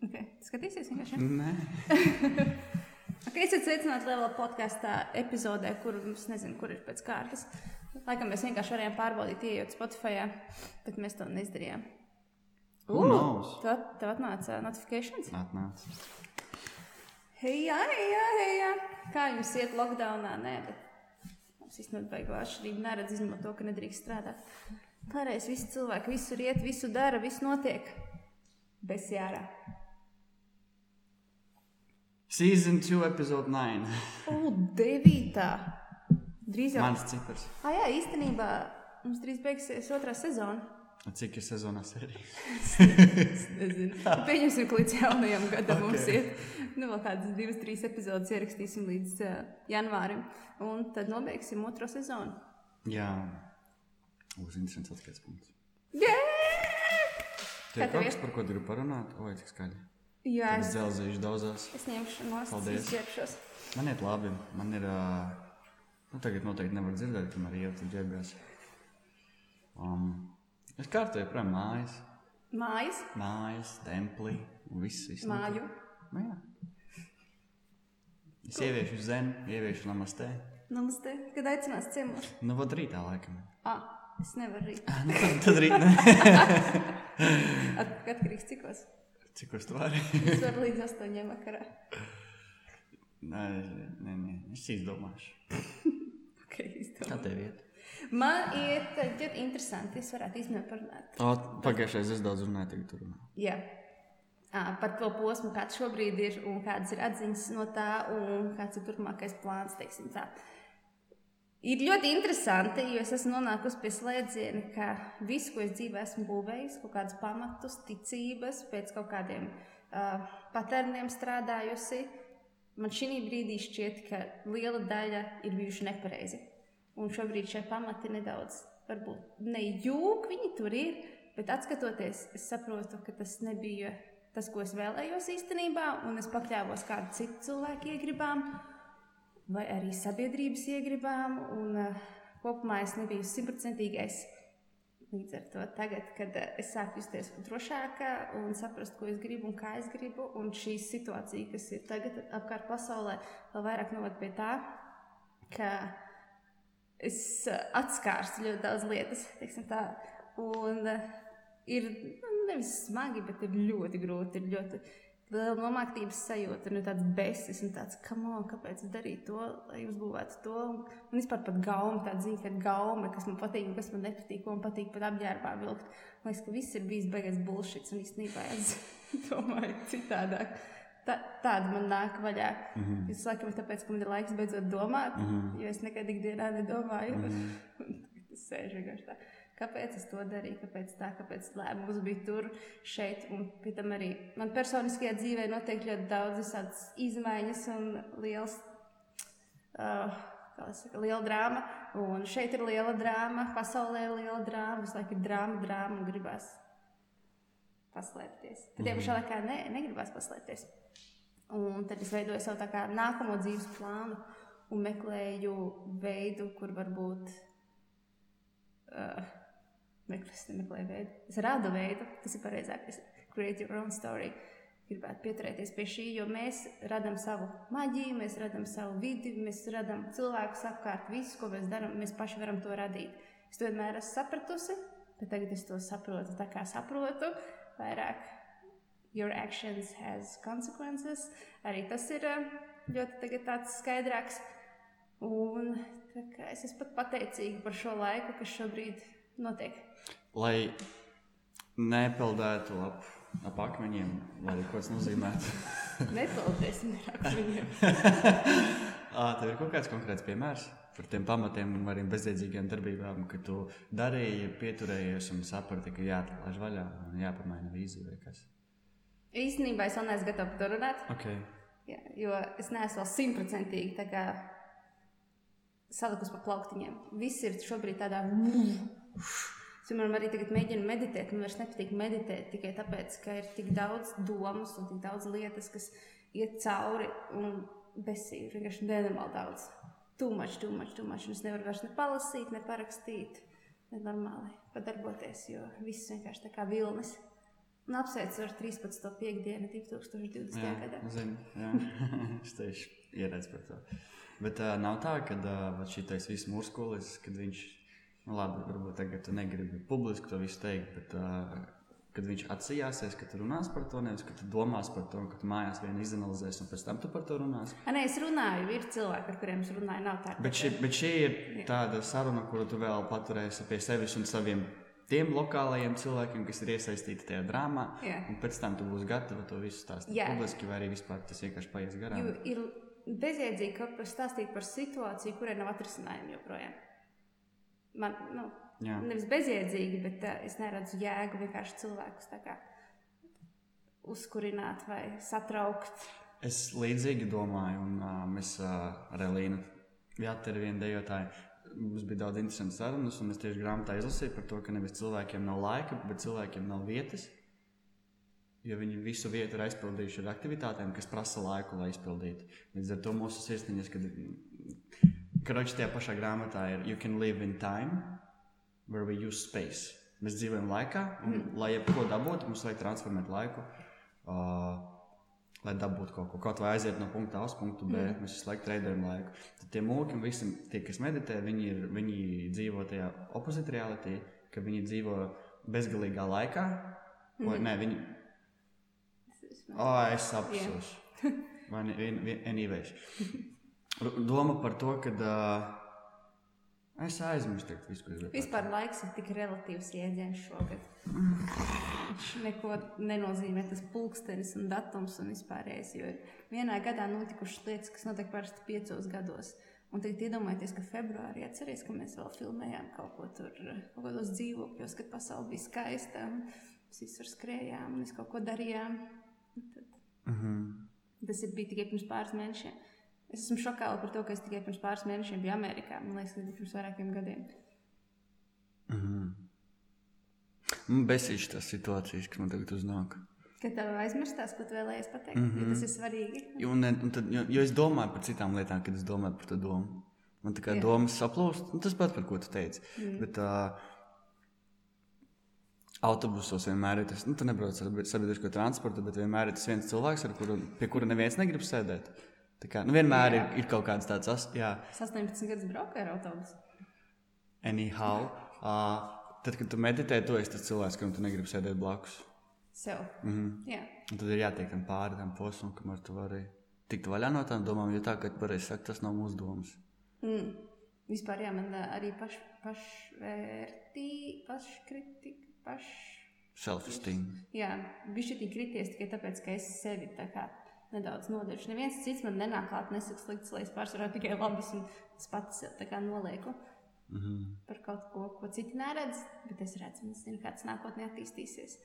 Okay. Skatīsies vienkārši. Nē, Ok, esiet sveicināti lielā podkāstā epizodē, kur es nezinu, kur ir pēc kārtas. Laikam mēs vienkārši varējām pārbaudīt, ieejot Spotify, bet mēs to neizdarījām. Knows? Tev, tev atnāca notifikācijas? atnāc. Hei, jā, hei, hei. Kā jums iet lockdownā? Nē, bet mums īstenībā baigā atšķirība neredz izņemot to, ka nedrīkst strādāt. Pārējais visi cilvēki visur iet, visu dara, viss notiek. Bez jārā. Season 2, episode 9. O, devītā. Drīz jau. Mans cipars. Ah, jā, īstenībā mums drīz beigsies otrā sezona. Cik ir sezonā sērija? Es nezinu. Pieņemsim, ka līdz jaunajam gadam okay. mums ir nu, vēl kādas divas, trīs epizodes ierakstīsim līdz uh, janvārim. Un tad nobeigsim otro sezonu. Jā. Būs interesants atskats punkts. Yeah! Tev ir kaut kas, par ko gribi parunāt? Oi, cik skaļi. Jā, es, dzelzīšu daudzās. es ņemšu no izķeršos. Man iet labi. Man ir. Nu, tagad noteikti nevar dzirdēt, kamēr iet uz ģērbjās. Um, es kārtoju prom mājas. Mājas, Mājas, templī. Viss, viss. māju. Nu, jā. Es ieviešu zenu, ieviešu namastē. Namaste. Kad aicinās ciemos? Nu, vad rītā laikam. Ah, es nevaru rīt. Nu, tad, tad rīt atkarīgs cikos. Cik uz to vari? Es varu līdz astoņiem vakarā. Nē, nē, nē, es izdomāšu. Ok, Kā izdomāju. tev iet? Man iet ļoti interesanti. Es varētu īstenībā parunāt. Pagājušajā es daudz runāju, tagad tur runā. Jā. Ā, Par to posmu, kāds šobrīd ir un kādas ir atziņas no tā, un kāds ir turpmākais plāns. teiksim tā. Ir ļoti interesanti, jo es esmu nonākusi pie slēdziena, ka visu, ko es dzīvē esmu būvējusi, kaut kādus pamatus, ticības, pēc kaut kādiem uh, patērniem strādājusi, man šī brīdī šķiet, ka liela daļa ir bijuši nepareizi. Un šobrīd šie pamati nedaudz, varbūt nejūg, viņi tur ir, bet atskatoties, es saprotu, ka tas nebija tas, ko es vēlējos īstenībā, un es pakļāvos kādu citu cilvēku iegribām, vai arī sabiedrības iegribām, un uh, kopumā es nebiju simtprocentīgais. Līdz ar to tagad, kad uh, es sāku justies drošāka un saprast, ko es gribu un kā es gribu, un šī situācija, kas ir tagad apkārt pasaulē, vēl vairāk novada pie tā, ka es uh, atskārstu ļoti daudz lietas, un uh, ir nu, nevis smagi, bet ir ļoti grūti, ir ļoti liela nomāktības sajūta, un ir tāds besis, un tāds, on, kāpēc es darīju to, lai uzbūvētu to, un, un vispār pat gauma, tāda ziņa, ka gauma, kas man patīk, un kas man nepatīk, ko man patīk pat apģērbā vilkt. Man liekas, ka viss ir bijis beigās bullshit, un īstenībā es domāju citādāk. Tā, tāda man nāk vaļā. Mm -hmm. Es saku, tāpēc, ka man ir laiks beidzot domāt, mm -hmm. jo es nekad ikdienā nedomāju. Mm -hmm. Tas sēž vienkārši tā. Kāpēc es to darīju? Kāpēc tā? Kāpēc lēmums bija tur, šeit? Un pēc tam arī man personiskajā dzīvē notiek ļoti daudz visādas izmaiņas un liels, uh, kā lai saka, liela drāma. Un šeit ir liela drāma, pasaulē ir liela drāma, visu laiku ir drāma, drāma un gribās paslēpties. Tad, ja pašā laikā ne, negribās paslēpties. Un tad es veidoju savu kā nākamo dzīves plānu un meklēju veidu, kur varbūt. Uh, meklēs, nemeklēju veidu. Es rādu veidu, tas ir pareizāk. Es create your own story. Gribētu pieturēties pie šī, jo mēs radām savu maģiju, mēs radām savu vidi, mēs radām cilvēkus apkārt. Visu, ko mēs darām, mēs paši varam to radīt. Es to vienmēr esmu sapratusi, bet tagad es to saprotu. Tā kā saprotu, vairāk your actions has consequences. Arī tas ir eh, ļoti skaidrāks. Un es esmu pat pateicīga par šo laiku, kas šobrīd notiek. Lai nepeldētu ap, ap akmeņiem, lai ko tas nozīmētu. Nepaldies viņiem. Ā, Tev ir kaut kāds konkrēts piemērs par tiem pamatiem un arī bezjēdzīgām darbībām, ka tu darīji, pieturējies un saprati, ka jāatlaiž vaļā un jāpamaina vīzija vai kas. Īstenībā es vēl neesmu gatava par to runāt, Okay. jā, jo es neesmu vēl simtprocentīgi salikusi pa plauktiņiem. Viss ir šobrīd tādā. Es piemēram arī tagad mēģinu meditēt. Man vairs nepatīk meditēt tikai tāpēc, ka ir tik daudz domas un tik daudz lietas, kas iet cauri un besīgi. Vienkārši nenormāli daudz. Tūmačs, tūmačs. Un es nevaru vairs ne palasīt, ne parakstīt, ne normāli padarboties, jo viss vienkārši tā kā vilnis. Un apsveicu ar 13. piekdienu 2020. Jā, gadā. zinu, jā. es tieši ieredzu par to. Bet uh, nav tā, ka uh, šis viss muskulis, kad viņš, labi, varbūt tagad tu negribi publiski to visu teikt, bet uh, kad viņš atsijāsies, ka tu runās par to, nevis ka tu domās par to, ka tu mājās vien izanalizēsi, un pēc tam tu par to runāsi. A, nē, es runāju, ir cilvēki, ar kuriem es runāju, nav tā. Bet šī, bet šī ir tāda saruna, kuru tu vēl paturēsi pie sevis un saviem tiem lokālajiem cilvēkiem, kas ir iesaistīti tajā drāmā. Jā. Un pēc tam tu būsi gatava to visu stāstīt Jā. publiski, vai arī vispār tas vienkārši paies garām. Jo ir bezjēdzīgi kaut kas stāstīt par situāciju, kurai nav atrisinājumu joprojām. Man, nu, Jā. nevis bezjēdzīgi, bet uh, es neredzu jēgu vienkārši cilvēkus kā uzkurināt vai satraukt. Es līdzīgi domāju, un uh, mēs uh, ar Elīnu Jāteri vienu dejotāju. Mums bija daudz interesantu sarunas, un es tieši grāmatā izlasīju par to, ka nevis cilvēkiem nav laika, bet cilvēkiem nav vietas. Jo viņi visu vietu ir aizpildījuši ar aktivitātēm, kas prasa laiku, lai izpildītu. Līdz ar to mūsu sirsniņas, kad Kroķis tajā pašā grāmatā ir You can live in time, where we use space. Mēs dzīvojam laikā, un, mm. lai jebko dabūtu, mums vajag transformēt laiku. Uh, lai dabūtu kaut ko, kaut vai aiziet no punkta A uz punktu B. Mm. Mēs visu laiku treidējam laiku. Tad tie mūki un visi, tie, kas meditē, viņi, ir, viņi dzīvo tajā opposite reality, ka viņi dzīvo bezgalīgā laikā. Mm. Vai, nē, viņi. O, es apsos. Vai ne, vien, vien, anyways. Ru- Doma par to, ka uh, es aizmirstu tagad visu, ko gribēju. Vispār laiks ir tik relatīvs jēdziens šogad. Viņš neko nenozīmē tas pulkstenis un datums un vispārējais. Jo vienā gadā notikušas lietas, kas notiek parasti piecos gados. Un tagad iedomājieties, ka februārī atcerieties, ka mēs vēl filmējām kaut ko tur, kaut kādos dzīvokļos, kad pasaule bija skaista. Mēs visur skrējām, mēs kaut ko darījām. Tad, Mm -hmm. tas ir, bija tikai pirms pāris mēnešiem. Es esmu šokā par to, ka es tikai pirms pāris mēnešiem biju Amerikā. Man liekas, tas bija pirms vairākiem gadiem. Mm -hmm. Besīši tās situācijas, kas man tagad uznāk. Kad tev aizmirstās, ko tu vēlējies pateikt, mm Mhm. -hmm. ja tas ir svarīgi. Un, ne- un tad, jo, jo es domāju par citām lietām, kad es domāju par to domu. Man tā kā Jā. domas saplūst, un tas pats, par ko tu teici. Mm. Bet uh, autobusos vienmēr ir tas, nu, tu nebrauc ar sabiedrisko transportu, bet vienmēr ir tas viens cilvēks, kuru, pie kura neviens negrib sēdēt. Tā kā, nu, vienmēr Jā. ir, ir kaut kāds tāds, as- jā, Es 18 gadus braucu ar autobusu. anyhow. Uh, tad, kad tu meditē, tu esi tas cilvēks, kuram tu negribi sēdēt blakus. Sev. Mm -hmm. Jā. Un tad ir jātiek tam pāri tam posmam, kamēr tu vari tikt vaļā no tām domām, jo tā, ka pareizi sakot, tas nav mūsu domas. Mm. Vispār jā, man arī paš, pašvērtī, paškritika, paš... Self-esteem. Jā, bija šī krities tikai tāpēc, ka es sevi tā kā nedaudz nodeļu. Neviens cits man nenāk klāt, nesaka slikts, lai es pārsvarā tikai labas un es pats tā kā nolieku Mm -hmm. par kaut ko, ko citi neredz, bet es redzu, un es zinu, kāds nākotnē attīstīsies.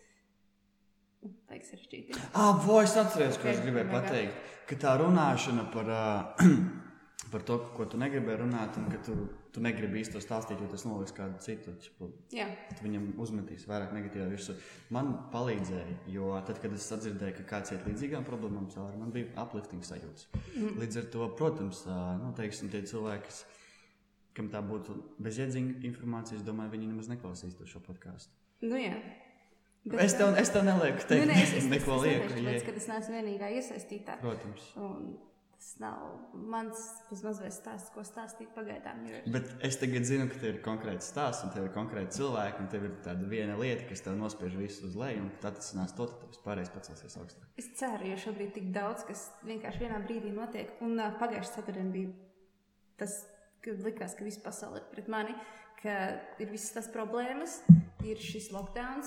Tā ir sarežģīti. Ah, vo, es atceros, ko es gribēju pateikt. Ka tā runāšana par, uh, par to, ko tu negribēji runāt, un ka tu, tu negribi īsti to stāstīt, jo tas noliks kādu citu. tad Viņam uzmetīs vairāk negatīvā virsū. Man palīdzēja, jo tad, kad es sadzirdēju, ka kāds iet līdzīgām problēmām cauri, man bija uplifting sajūta. Mm. Līdz ar to, protams, nu, teiksim, tie cilvēki, kam tā būtu bezjēdzīga informācija, es domāju, viņi nemaz neklausīs to šo podkāstu. nu jā. Bet, Es tev, es tev nelieku nu, teikt, nē, es, es, es, neko es lieku. neteikšu, jā. tāpēc, ka tas neesmu vienīgā iesaistītā. Protams. Un tas nav mans mazliet stāsts, ko stāstīt pagaidām. Jo... Bet es tagad zinu, ka tev ir konkrēts stāsts, un tev ir konkrēti cilvēki, un tev ir tāda viena lieta, kas tev nospiež visu uz leju, un tad tas nāc to, tad vispārējais pacelsies augstāk. Es ceru, jo šobrīd ir tik daudz, kas vienkārši vienā brīdī notiek. Un uh, pagājušā ceturtdienā bija tas, kad likās, ka visa pasaule ir pret mani, ka ir visas tās problēmas, ir šis lockdown,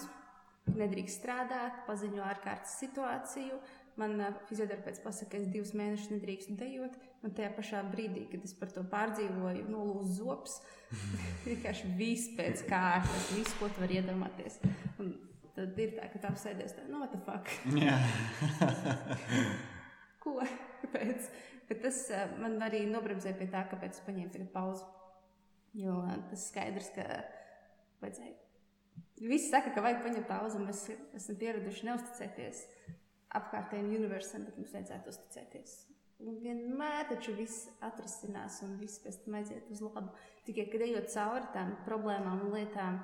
nedrīkst strādāt, paziņo ārkārtas situāciju. Man fizioterapeits pasaka, ka es divus mēnešus nedrīkstu dejot. Un tajā pašā brīdī, kad es par to pārdzīvoju, nolūzu zops, vienkārši viss pēc kārtas, viss, ko tu vari iedomāties. Un tad ir tā, ka tā apsēdies, tā, no, what the fuck. Ko? Kāpēc? Bet tas uh, man arī nobremzēja pie tā, kāpēc es paņēmu pauzi. Jo tas skaidrs, ka vajadzēja. Visi saka, ka vajag paņemt pauzi, un mēs esam pieraduši neusticēties apkārtējiem universam, bet mums vajadzētu uzticēties. Un vienmēr taču viss atrisinās, un viss pēc tam aiziet uz labu. Tikai, kad ejot cauri tām problēmām un lietām,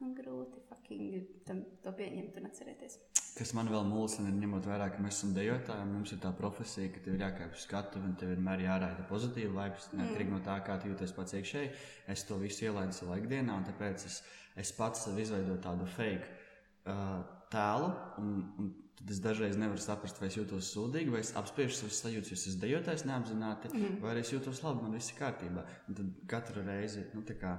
nu, grūti fucking tam, to pieņemt un atcerēties. Kas man vēl mulsina, ir ņemot vērā, ka mēs esam dejotāji, mums ir tā profesija, ka tev ir jākāpj uz skatu un tev vienmēr jāraida pozitīva laiks, neatkarīgi mm. no tā, kā tu jūties pats iekšēji. Es to visu ielaidu savā ikdienā, un tāpēc es, es pats sev izveidoju tādu fake uh, tēlu. Un, un tad es dažreiz nevaru saprast, vai es jūtos sūdīgi, vai es apspiežu savas sajūtas, jo es esmu dejotājs neapzināti, mm. vai es jūtos labi, man viss ir kārtībā. Un tad katru reizi, nu, tā kā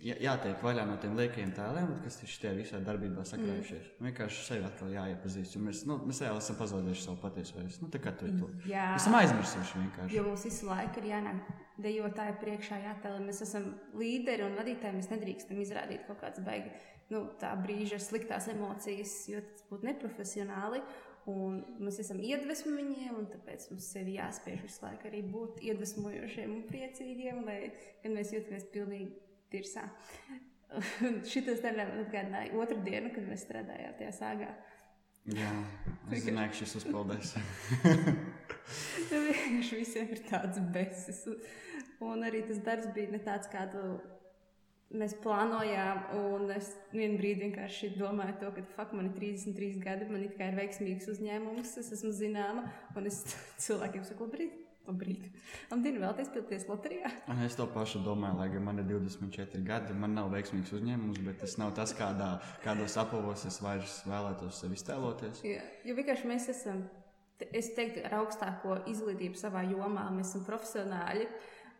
jā, jātiek vaļā no tiem liekajiem tēliem, kas ir šajā visā darbībā sakrājušies. Mm. Vienkārši sevi atkal jāiepazīst. Mēs, nu, mēs reāli esam pazaudējuši savu patieso es. Nu, tā kā tu to esam aizmirsuši vienkārši. Jo mums visu laiku ir jānāk dejotāji priekšā, jātēlē. Mēs esam līderi un vadītāji. Mēs nedrīkstam izrādīt kaut kādas baigi. Nu, tā brīža sliktās emocijas, jo tas būtu neprofesionāli. Un mēs esam iedvesmu viņiem, un tāpēc mums sevi jāspiež visu laiku arī būt iedvesmojošiem un priecīgiem, lai gan mēs jūtamies pilnīgi tirsā. Šitas atgādināja otru dienu, kad mēs strādājām tajā sāgā. Jā, es zināju, ka šis uzpildēs. Tur vienkārši visiem ir tāds besis. Un arī tas darbs bija ne tāds, kādu mēs plānojām. Un es vienā brīdī vienkārši domāju, to, ka fuck, man ir 33 gadi, man ir veiksmīgs uzņēmums, es esmu zināma. Un es cilvēkiem saku, labrīt, Labrīt. Labdien, vēlaties piedalīties loterijā? Es to pašu domāju, lai gan man ir 24 gadi. Man nav veiksmīgs uzņēmums, bet tas nav tas, kādā, kādos apavos es vairs vēlētos sevi iztēloties. Jā, jo vienkārši mēs esam, es teiktu, ar augstāko izglītību savā jomā. Mēs esam profesionāļi.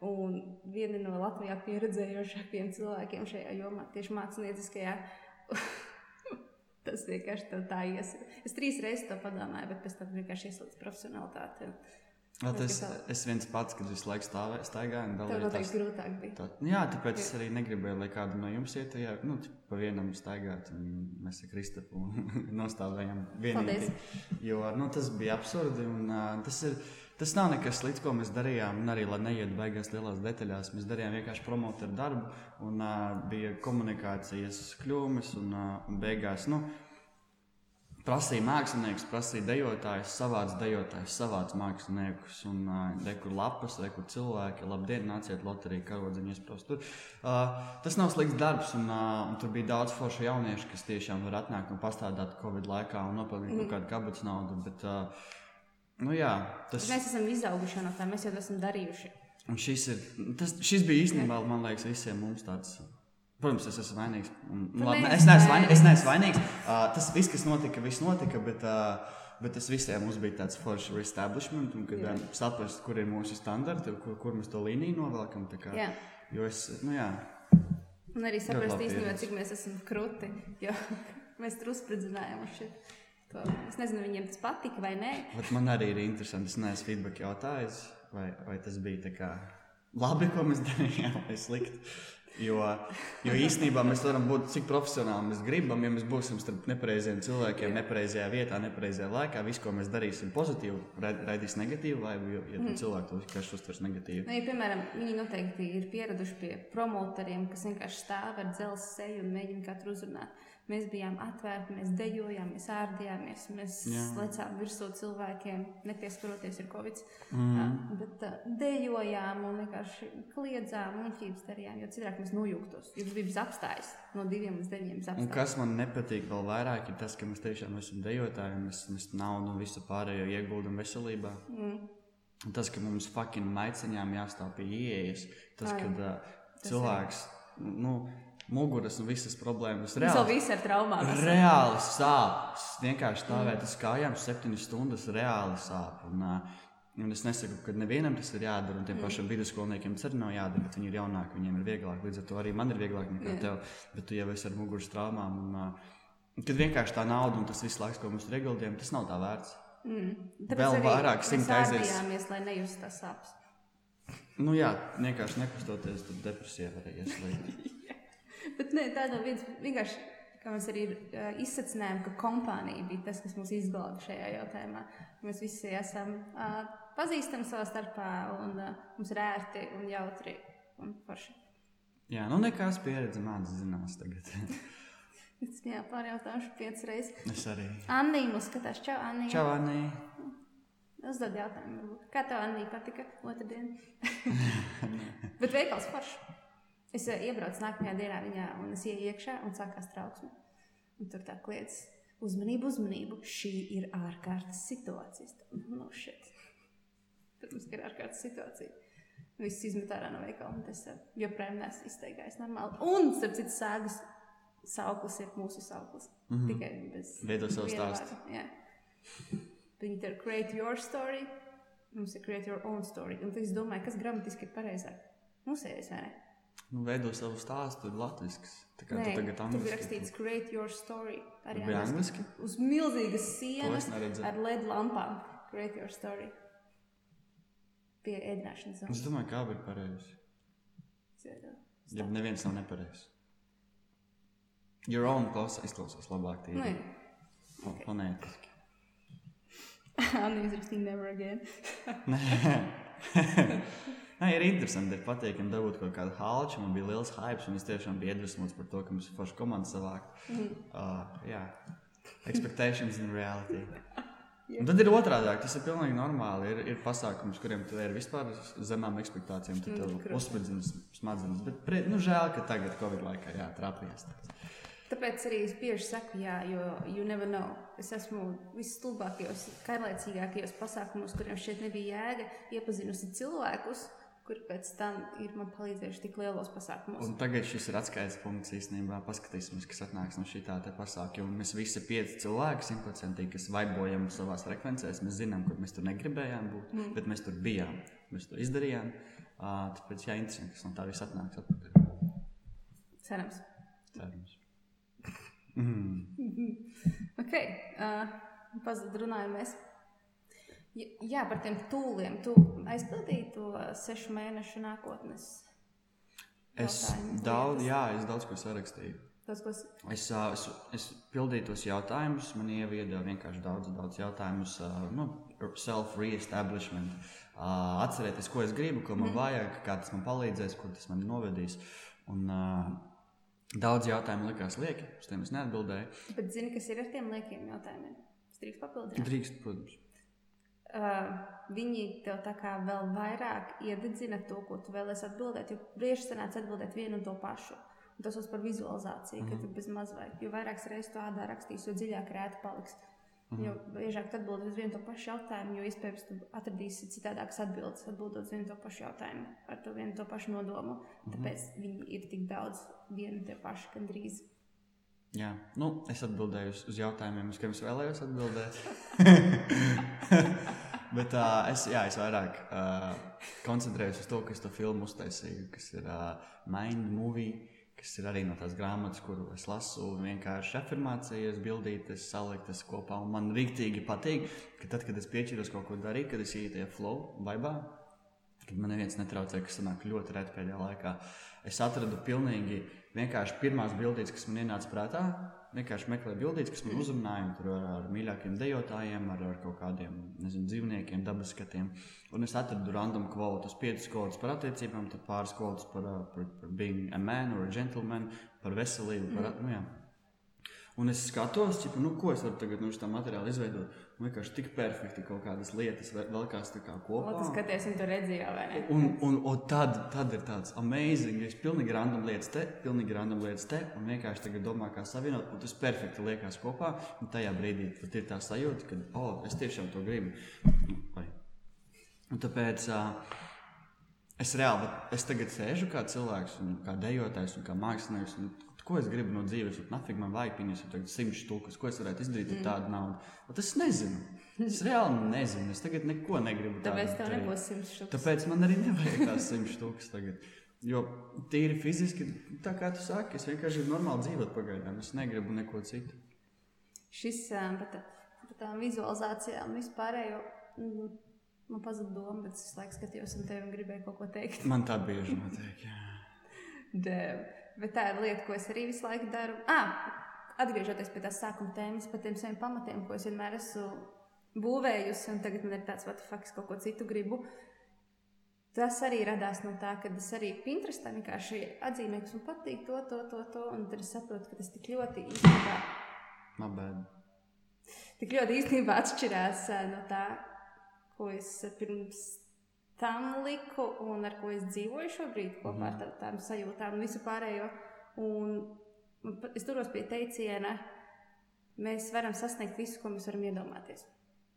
Un viena no Latvijā pieredzējošākajiem cilvēkiem šajā jomā, tieši mākslinieckajā, tas vienkārši tā ies. Es trīs reizes to padomāju, bet pēc tam vienkārši ieslēdzu profesionālitāti. Jā, tas es viens pats, kad visu laiku stāvēju, staigāju un dalījos. Tas noteikti grūtāk bija. Tā, jā, tāpēc jā. es arī negribēju, lai kādu no jums iet tajā, nu, pa vienam staigāt. Mēs ar Kristapu nostāvējām vienīgi. Jo, nu, tas bija absurdi un uh, tas ir. Tas nav nekas slikts, ko mēs darījām. Arī, lai neietu beigās lielās detaļās, mēs darījām vienkārši promotu ar darbu. Un uh, bija komunikācijas kļūmes, un, uh, un beigās, nu, prasīja mākslinieks, prasīja dejotājus, savāds dejotājus, savāds māksliniekus, un uh, rekur lapas, rekur cilvēki, labdien, nāciet loteriju, karodziņu iesprost. Tur. Uh, tas nav slikts darbs, un, uh, un tur bija daudz foršu jauniešu, kas tiešām var atnākt un pastādāt Covid laikā un nopelnīt mm. kaut kādu kabatas naudu. Bet, uh, nu, jā, tas... Mēs esam izauguši no tā, mēs jau to esam darījuši. Un šis, ir, tas, šis bija īstenībā, man liekas, visiem mums tāds Protams, es esmu vainīgs. Labi, es neesmu vainīgs. Es neesmu vainīgs. Uh, tas viss, kas notika, viss notika. Bet, uh, Bet tas visiem mums bija tāds foršs establishment, un kad yeah. saprast, kur ir mūsu standarti, kur, kur mēs to līniju novelkam. Kā, yeah. Jo es, nu jā. Un arī saprast īstenībā, cik mēs esam krūti, jo mēs tur uzspridzinājām uz šeit. To. Es nezinu, viņiem tas patika vai nē. Bet man arī ir interesanti, es neesmu feedback jautājis, vai, vai tas bija tā kā labi, ko mēs darījām, vai slikti. Jo, jo īstenībā mēs varam būt cik profesionāli mēs gribam, ja mēs būsim starp nepareiziem cilvēkiem, nepareizajā vietā, nepareizajā laikā. Viss, ko mēs darīsim pozitīvi, raidīs negatīvu, vai ja, mm. cilvēki to vienkārši uztvers negatīvi. Nu, ja, piemēram, viņi noteikti ir pieraduši pie promotoriem, kas vienkārši stāv ar dzelzceļa seju un mēģina katru uzrunāt. Mēs bijām atvērti, mēs dejojām, mēs ārdījāmies, mēs Jā. lecām virsū cilvēkiem, nepieskaroties ar covid. Mm. Bet dejojām un vienkārši kliedzām un ķības darījām, jo citādi mēs nojūgtos. Jums bija apstājas no diviem līdz deviņiem. Un kas man nepatīk vēl vairāk, ir tas, ka mēs tiešām esam dejotāji, mēs, mēs naudu un visu pārējo ieguldam veselībā. Mm. Tas, ka mums fucking maiciņām jāstāv pie ieejas, tas, kad uh, cilvēks. Ir. Nu, muguras un visas problēmas. Reāli, Tas viss ir traumām. Reāli sāp. Vienkārši stāvēt uz kājām septiņas stundas reāli sāp. Un, un es nesaku, ka nevienam tas ir jādara, un tiem mm. pašiem vidusskolniekiem tas arī nav jādara, bet viņi ir jaunāki, viņiem ir vieglāk. Līdz ar to arī man ir vieglāk nekā yeah. tev. Bet tu jau esi ar muguras traumām. Un, kad vienkārši tā nauda un tas viss laiks, ko mēs tur ieguldījām, tas nav tā vērts. Mm. Tāpēc Vēl vairāk simt aizies. Lai nejustu tas sāpes. Nu jā, vienkārši nekustoties, tad depresija varēja ieslēgt. Bet ne, tādā viens vienkārši. Kā mēs arī izsacinājām, ka kompānija bija tas, kas mūs izglāba šajā jautājumā. Mēs visi esam uh, pazīstami savā starpā, un uh, mums ir ērti un jautri un forši. Jā, nu nekās pieredze man zinās tagad. Es jā, pārjautāšu piecas reizes. Es arī. Annī mums skatās. Čau, Annī. Čau, Annī. Uzdod jautājumu. Kā tev Annī patika otrdien? Bet veikals forši. Es uh, iebraucu nākamajā dienā viņā, un es ienāku iekšā, un sākās trauksme. Un tur tā kliedz. Uzmanību, uzmanību, šī ir ārkārtas situācija. No šeit. Protams, ka ir ārkārtas situācija. Viss izmet ārā no veikala, un tas eh, joprojām neesmu izteigājis normāli. Un, starp citu, sēgas sauklis ir mūsu sauklis. Mm -hmm. Tikai bez. Veido savu stāstu. Viņi ir create your story, mums ir create your own story. Un tad es domāju, kas gramatiski ir pareizāk. Mūsējais, vai ne? Nu, veido savu stāstu, ir latviešu. Tā kā Nē, tu tagad angliski. bija rakstīts create your story. Arī Bija angliski? Uz milzīgas es sienas ar LED lampām. Create your story. Pie ēdināšanas Es zonas. domāju, kā bija pareizi. Ja neviens nav nepareizs. Your own klausa izklausās labāk. Tie Nu, ir jā. ok. fonētiski. Anna izrakstīja never again. Nē, ir interesanti, ir patīkami dabūt kaut kādu halču. Man bija liels hype, un es tiešām biju iedvesmots par to, ka mums ir forša komanda savākt. Mhm. Uh, jā, expectations in reality. Un tad ir otrādi, tas ir pilnīgi normāli. Ir, ir pasākums, kuriem tu ir vispār zemām expectācijām, tad Mm, tev krūti. uzspridzina smadzenes. Bet pre, nu, žēl, ka tagad, Covid laikā, jā, trāpījās. Tāpēc arī es bieži saku, jā, jo you never know. Es esmu visstulbākajos, kairlaicīgākajos pasākumos, kuriem šeit nebija jēga, iepazinusi cilvēkus, kuri pēc tam ir man palīdzējuši tik lielos pasākumos. Un tagad šis ir atskaites punkts īstenībā. Paskatīsimies, kas atnāks no šī tāda pasākuma. Mēs visi pieci cilvēki, simtprocentīgi, kas vaibojam savā frekvencēs. Mēs zinām, kur mēs tur negribējām būt, mm. bet mēs tur bijām. Mēs to izdarījām. Uh, tāpēc, jā, interesanti, kas no tā viss atnāks atpakaļ. Cerams. Cerams. Mm. Ok, uh, pazud runājamies. Ja- Jā, par tiem tūliem. Tu aizpildīji to sešu mēnešu nākotnes. Es jautājumus, daudz, jā, es daudz ko sarakstīju. Tas, ko es Es, es, pildīju tos jautājumus, man ievieda vienkārši daudz, daudz jautājumus. Nu, Self-re-establishment. ā, Atcerēties, ko es gribu, ko man vajag, kā tas man palīdzēs, kur tas man novedīs. Un, daudz jautājumu likās lieki, uz tiem es neatbildēju. Bet zini, kas ir ar tiem liekiem jautājumiem? Es drīkst papildināt. Drīkst, protams. Uh, viņi tev tā kā vēl vairāk iededzina to, ko tu vēlēsi atbildēt. Jo bieži sanāca atbildēt vienu un to pašu. Un tas būs par vizualizāciju, mm -hmm. ka tu bez maz vajag. Jo vairākas reizes to ādā rakstīs, jo dziļāk rēta paliks. Mm -hmm. Jo biežāk tu atbild uz vienu to pašu jautājumu, jo iespējams tu atradīsi citādākas atbildes, atbildot uz vienu to pašu jautājumu ar to vienu to pašu nodomu. Mm -hmm. Tāpēc viņi ir tik daudz vienu un tie paši gandrīz. Jā, nu, es atbildēju uz, uz jautājumiem, uz kuriem es vēlējos atbildēt. Bet uh, es, jā, es vairāk uh, koncentrējos uz to, kas to filmu uztaisīju, kas ir uh, Mind Movie, kas ir arī no tās grāmatas, kuru es lasu. Vienkārši afirmācijas, bildītas, saliktas kopā. Un man rīktīgi patīk, ka tad, kad es piešķiros kaut ko darīt, kad es tajā flow, vaibā, kad man neviens netraucē, kas sanāk ļoti reti pēdējā laikā. Es atradu pilnīgi vienkārši pirmās bildītas, kas man ienāca prātā. Vienkārši meklēju bildītas, kas man uzrunāja tur ar, ar mīļākiem dejotājiem, ar, ar kaut kādiem nezinu, dzīvniekiem, dabas skatiem. Un es atradu random kvotus, piecas kvotus par attiecībām, tad pāris kvotus par, par, par being a man or a gentleman, par veselību. Par, nu, jā. Un es skatos, ķipa, nu, ko es varu tagad no šī materiāla izveidot. Vienkārši tik perfekti kaut kādas lietas vēl kāds tā kā kopā. Tu skaties, un tu redzi jau, vai ne? Un, un, un tad, tad ir tāds amazing, es pilnīgi random lietas te, pilnīgi random lietas te, un vienkārši tagad domāju, kā savienot, un tas perfekti liekas kopā. Un tajā brīdī pat ir tā sajūta, ka, oh, es tiešām to gribu. Vai. Un tāpēc uh, es reāli, es tagad sēžu kā cilvēks, un kā dejotājs, un kā mākslinieks. Un, Ko es gribu no dzīves, un nafig man vajag pieņemt simts stūkus, ko es varētu izdarīt ar tādu naudu. Bet es nezinu. Es reāli nezinu. Es tagad neko negribu Tāpēc tev nebūs simts štukas. Tāpēc man arī nevajag tās simts stūkas tagad. Jo tīri fiziski, tā kā tu saki, es vienkārši gribu normāli dzīvot pagaidām. Es negribu neko citu. Šis par tā- par tām vizualizācijām vispārējo. mm, Man pazuda doma, bet es laikam skatījos un tevi un gribēju kaut ko teikt. Man tā bieži notiek. jā. Bet tā ir lieta, ko es arī visu laiku daru. Ah, atgriežoties pie tās sākuma tēmas, par tiem saviem pamatiem, ko es vienmēr esmu būvējusi, un tagad man ir tāds, es kaut ko citu gribu. Tas arī radās no tā, ka es arī Pinterestā vienkārši atzīmēju, kas man patīk, to, to, to, to, un tad es saprotu, ka tas tik ļoti īstenībā, Man bēd. tik ļoti īstenībā atšķirās no tā, ko es pirms tam liku un ar ko es dzīvoju šobrīd kopā ar tā- tām sajūtām un visu pārējo. Un pa- es turos pie teiciena, mēs varam sasniegt visu, ko mēs varam iedomāties.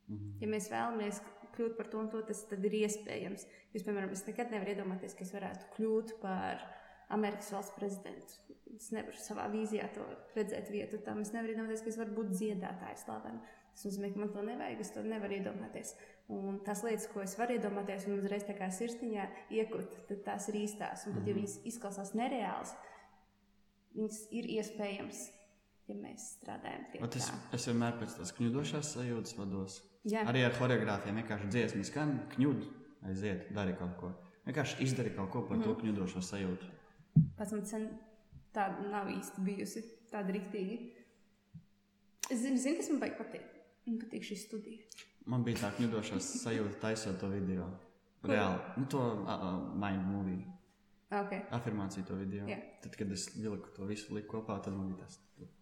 Mhm. Ja mēs vēlamies kļūt par to un to, tas tad ir iespējams. Jūs, piemēram, es nekad nevaru iedomāties, ka es varētu kļūt par Amerikas valsts prezidentu. Es nevaru savā vīzijā to redzēt vietu tam. Es nevaru iedomāties, ka es varu būt dziedātājs slavena. Tas nozīmē, ka man to nevajag, es to nevaru iedomāties. Un tās lietas, ko es varu iedomāties, un uzreiz tā kā sirsniņā iekūt, tad tās ir īstās. Un pat ja viņas izklausās nereālas, viņas ir iespējams, ja mēs strādājam pie Ot Es, tā. es vienmēr pēc tās kņudošās sajūtas vados. Jā. Arī ar choreogrāfiem vienkārši dziesmas skan, kņud, aiziet, dari kaut ko. Vienkārši izdari kaut ko par mm. to Mhm. kņudošo sajūtu. Pats man sen tāda nav īsti bijusi, tāda rīktīgi. Es zinu, zinu kas man patīk. Man patīk šī studija. Man bija tā kņudošā sajūta, taisot to video. Reāli, nu, to uh, mind movie, Okay. afirmāciju to video. Jā. Tad, kad es vilku to visu liku kopā, tad man bija tas,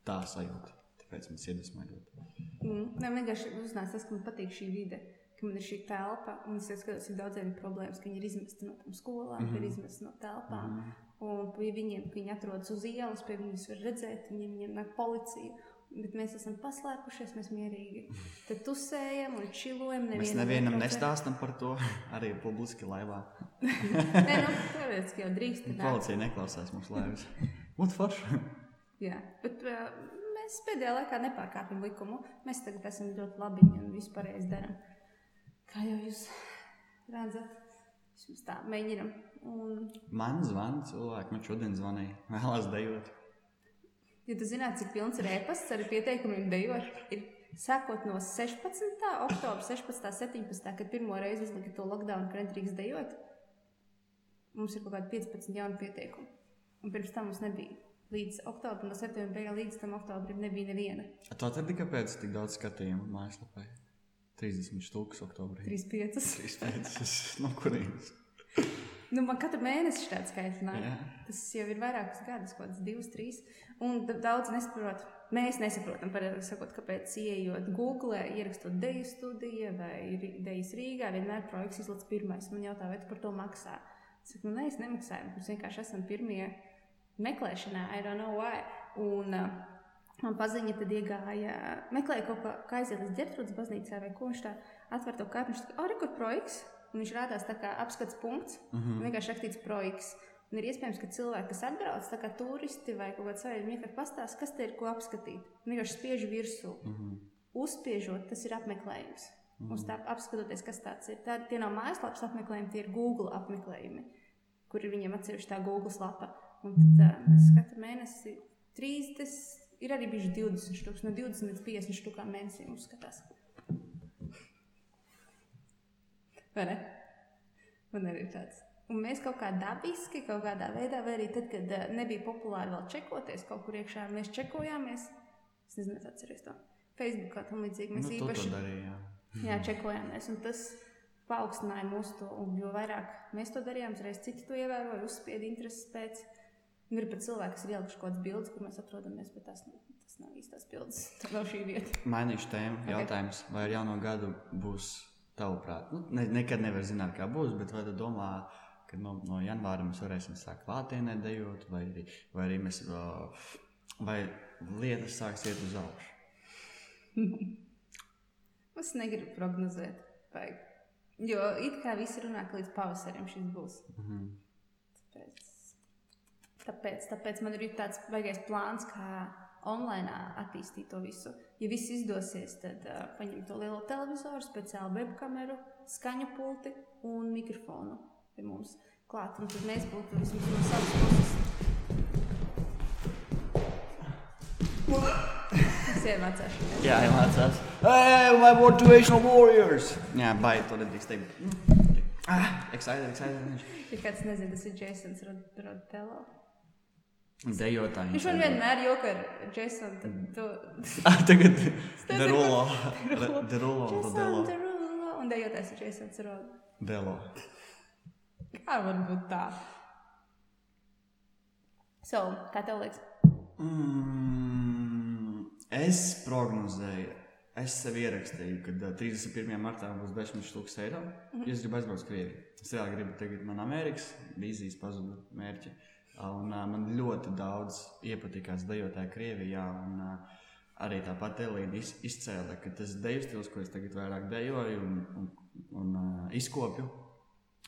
tā sajūta. Tāpēc man iedvesmoja ļoti. Mm. Ne, vienkārši uznāca tas, ka man patīk šī vide, ka man ir šī telpa. Un es skatos, cik daudziem ir problēmas, ka viņi ir izmesti no tām skolām, mm -hmm. ir izmesti no telpām. Mm -hmm. Un pie viņiem, ka viņi atrodas uz ielas, pie viņiem var redzēt, viņiem, viņiem nāk policija. Bet mēs esam paslēpušies, mēs mierīgi te tusējam un čilojam. Mēs nevienam nestāstam par to, arī publiski laivā. Nē, nu, tāpēc, ka jau drīkst. Policija neklausās mūsu laivas. Ot, forši! Jā, bet uh, mēs pēdējā laikā nepārkāpjam likumu. Mēs tagad esam ļoti labi un vispārējais darām. Kā jau jūs redzat, vismaz tā mēģinam. Un, Man zvana cilvēki, man šodien zvanīja, vēlās dejot. Ja tu zinātu, cik pilns ir e-pasts ar pieteikumiem dejot, ir sākot no 16. oktobra, 16. 17. kad pirmo reizi uzlika to lockdown, ka nedrīkst dejot, mums ir kaut kādi 15 jauni pieteikumi. Un pirms tam mums nebija. Līdz oktobrim, no septembra līdz tam oktobrim nebija neviena. Tu atradi, kāpēc tik daudz skatījumu mājaslapā? 30 stūks oktobrī. 3-5. 35. No kurienes? Nu, man katru mēnesi ir tāds. Jā. Tas jau ir vairākus gadus, kaut kāds divus, trīs. Un da- daudz nesaprot. Mēs nesaprotam, sakot, kāpēc ienākot Google, ierakstot deju studiju vai dejas Rīgā, vienmēr projekts izlaiž pirmais. Man jautā, vai tu par to maksā? Es saku, nu, nē, es nemaksāju. Mēs vienkārši esam pirmie meklēšanā, I don't know why. Un, uh, Man paziņa, tad iegāja, meklēja kaut ko, kā aiziet līdz ģērbtrūdas baznīcā vai ko viņš tā atver to kartu. Viņš saka, oh, rekur projekts. Viņš rādās tā kā apskats punkts. Mm -hmm. Vienkārši rakstīts projekts. Un ir iespējams, ka cilvēki, kas atbrauc, tā kā turisti vai kaut kāds savs, vienkārši pastāsta, kas te ir ko apskatīt. Vienkārši spiež virsū. Mm -hmm. Uzspiežot, tas ir apmeklējums. Mm -hmm. Uz tā apskatoties, kas tas ir. Tā, tie nav mājaslapas apmeklējumi, tie ir Google apmeklējumi, kur ir viņiem atsevišķi tā Google lapa. Un tad uh, mēs katru mēnesi 30, ir arī bijuši 20 štukas, no 20 līdz 50 štukām mēnesī mums skatās. Vai ne? Man arī ir tāds. Un mēs kaut kā dabiski, kaut kādā veidā, vai arī tad, kad uh, nebija populāri vēl čekoties kaut kur iekšā, mēs čekojāmies. Es nezinu, es atceros to. Facebookā tam līdzīgi mēs Nu, īpaši to darīji, jā. jā, čekojāmies. Un tas paaugstināja mūsu to. Un jo vairāk mēs to darījām, reiz citi to ievēroja, uzspieda intereses pēc. Ir pat cilvēki, kas ir ielikuši kaut kādas bildes, kur mēs atrodamies, bet tas, tas nav īstās bildes. Tā nav šī vieta. Mainīšu tēmu. Ok. Jautājums, vai ar jauno gadu būs tavuprāt? Nu, ne, nekad nevar zināt, kā būs, bet vai tu domā, ka no, no janvāra mēs varēsim sākt klātienē dejot, vai arī, vai arī mēs, vai lietas sāks iet uz augšu? Es negribu prognozēt. Vai. Jo it kā visi runā, ka līdz pavasarim šis būs. Mhm. Tāpēc, tāpēc, tāpēc man ir tāds baigais plāns, kā online attīstīt to visu. Ja viss izdosies, tad uh, paņemt to lielo televizoru, speciālu webkameru, skaņu pulti un mikrofonu pie mums klāt. Un tad mēs būtu vismaz no savas puses. Es iemācīšu. Jā, iemācās. Hey, my motivational warriors! Jā, baigi to nedrīkst teikt. Ah, excited, excited. Ja kāds nezina, tas ir Jasons Rod- Rodello. Dejotāji. Viņš man vienmēr joka ar Jasonu. tad tu- Ah, tagad Derulo. Derulo. Derulo. Un dejotājs ir Jasons Rodello. Delo. Kā var būt tā? So, kā tev liekas? Mm, es prognozēju, es sev ierakstīju, ka ā, 31. martā būs 10 stūks eiro. Mm -hmm. Es gribu aizbraukt uz Krieviju. Es reāli gribu tagad man Amerikas vīzijas pazuda mērķi. Ā, Un, uh, man ļoti daudz iepatikās dejotāji Krievijā. Un, uh, arī tāpat Elīna iz, izcēla, ka tas deju stils, ko es tagad vairāk dejoju un, un, un uh, izkopju,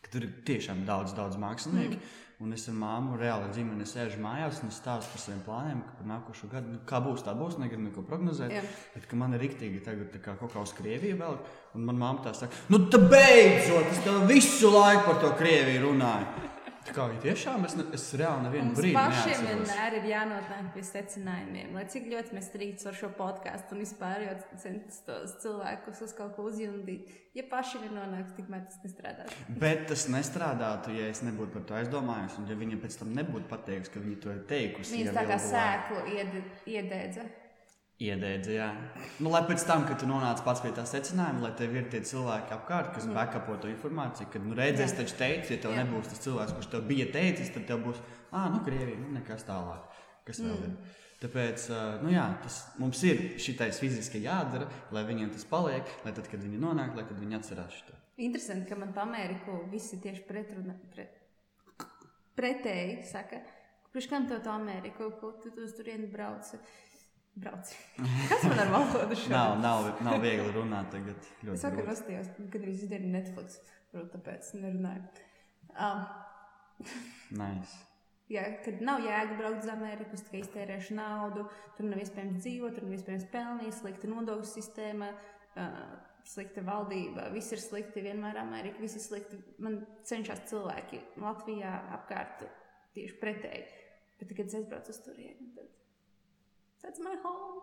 ka tur ir tiešām daudz, daudz mākslinieku. Mm. Un es ar māmu reāli ģimeni sēžu mājās un stāstu par saviem plāniem, ka par nākošo gadu, nu, kā būs, tā būs, negribu neko prognozēt. Jā. Bet man ir rīktīgi tagad kā kaut kā uz Krieviju vēl, un man māma tā saka, nu tā beidzot, es tev visu laiku par to Krieviju runāju. Tā kā ja tiešām es, ne, es reāli nevienu brīdi pašiem neatceros. vienmēr ir jānonāk pie secinājumiem, lai cik ļoti mēs strīdus ar šo podkāstu un vispār jau centos cilvēkus uz kaut ko uzjundīt. Ja pašiem ir nonāks, tikmēr tas nestrādās. Bet tas nestrādātu, ja es nebūtu par to aizdomājis, un ja viņa pēc tam nebūtu pateikusi, ka viņa to ir teikusi. Viņas jau tā kā sēklu iede- iedēdza. Iedēdza, jā. Nu, lai pēc tam, kad tu nonāc pats pie tā secinājuma, lai tev ir tie cilvēki apkārt, kas mm. backupo to informāciju, kad, nu, redz, es Jā. taču teicu, ja tev Jā. nebūs tas cilvēks, kurš tev bija teicis, tad tev būs, ah, nu, Krievija, nu, nekas tālāk. Kas vēl Mm. ir? Tāpēc, nu, jā, tas mums ir šitais fiziski jādara, lai viņiem tas paliek, lai tad, kad viņi nonāk, lai viņi atcerās šo. Interesanti, ka man pa Ameriku visi tieši pretruna, pret, pretēji saka, kurš kam to Ameriku, ko tu uz turieni brauci? Brauci. Kas man ar valodu šodien? Nav, nav, nav viegli runāt tagad. Es vakar nostājos, kad arī izdarīju Netflix, varbūt tāpēc nerunāju. Um, Nice. jā, kad nav jēga braukt uz Ameriku, tikai iztērēšu naudu, tur nav iespējams dzīvot, tur nav iespējams pelnīt, slikta nodokļu sistēma, uh, slikta valdība, viss ir slikti, vienmēr Amerika, viss ir slikti. Man cenšas cilvēki Latvijā apkārt tieši pretēji. Bet, kad es aizbraucu uz turieni, tad that's my home.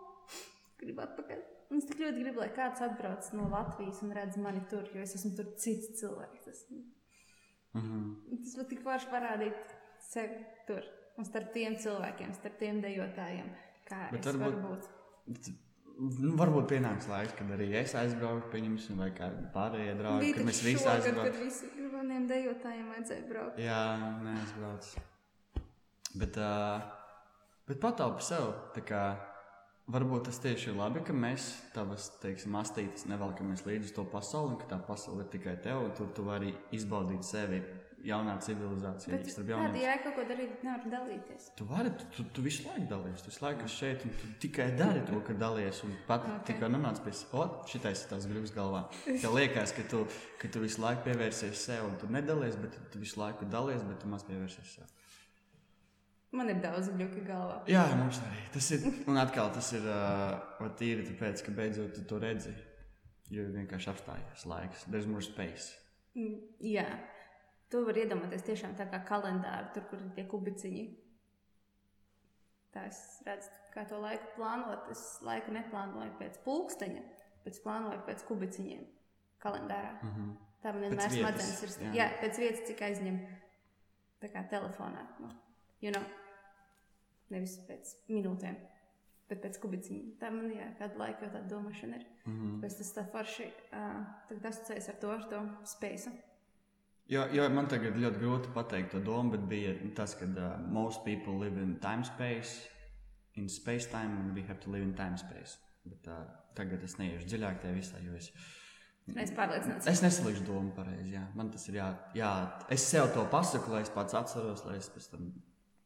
Gribu atpakaļ. Un es tik ļoti gribu, lai kāds atbrauc no Latvijas un redz mani tur, jo es esmu tur cits cilvēks. Tas, Mhm. tas var tik forši parādīt sevi tur. Un starp tiem cilvēkiem, starp tiem dejotājiem, kā Bet es varbūt- varu būt. Nu, varbūt pienāks laiks, kad arī es aizbraukšu, pieņemsim, vai kādi pārējie draugi, Bija kad mēs visi šogad, aizbraucam. kad visi maniem dejotājiem vajadzēja braukt. Jā, neaizbrauc. Bet, uh, bet pataupi sev. Kā, varbūt tas tieši ir labi, ka mēs tavas, teiksim, astītes nevelkamies līdzi uz to pasauli, un ka tā pasaule ir tikai tev, un tur tu vari izbaudīt sevi jaunā civilizācijā. Bet starp kāda jauniešiem. jēga kaut ko darīt, nevar dalīties. Tu vari, tu, tu, tu visu laiku dalies. Tu visu laiku esi šeit, un tu tikai dari to, ka dalies. Un pat Ok. okay. tikai nonāc pie tā, šitais ir tās gribas galvā. Tev liekas, ka tu, ka tu visu laiku pievērsies sev, un tu nedalies, bet tu, tu visu laiku dalies, bet tu maz pievērsies sev. Man ir daudz gluži galvā. Jā, mums arī. Tas ir, un atkal tas ir uh, tīri tāpēc, ka beidzot tu to redzi. Jo vienkārši apstājies laiks. There's more space. Mm, Jā, tu vari iedomāties tiešām tā kā kalendāru, tur, kur ir tie kubiciņi. Tā es redzu, kā to laiku plānot. Es laiku neplānoju pēc pulksteņa, bet plānoju pēc kubiciņiem kalendārā. Mm -hmm. Tā man vienmēr smadzenes ir. jā. Jā. jā, pēc vietas, cik aizņem. Tā kā telefonā. Nu, you know, nevis pēc minūtēm, bet pēc kubiciņiem. Tā man jā, kāda laika jau tāda domāšana ir. Mm -hmm. Pēc tas tā forši uh, asociējas ar to, ar to spēju. Jo, jo man tagad ļoti grūti pateikt to domu, bet bija tas, ka uh, most people live in time space, in space time, and we have to live in time space. Bet, uh, tagad es neiešu dziļāk tajā visā, jo es, Es pārliecināts. es nesalikšu domu pareizi. Man tas ir jā, jā, es sev to pasaku, lai es pats atceros, lai es pēc tam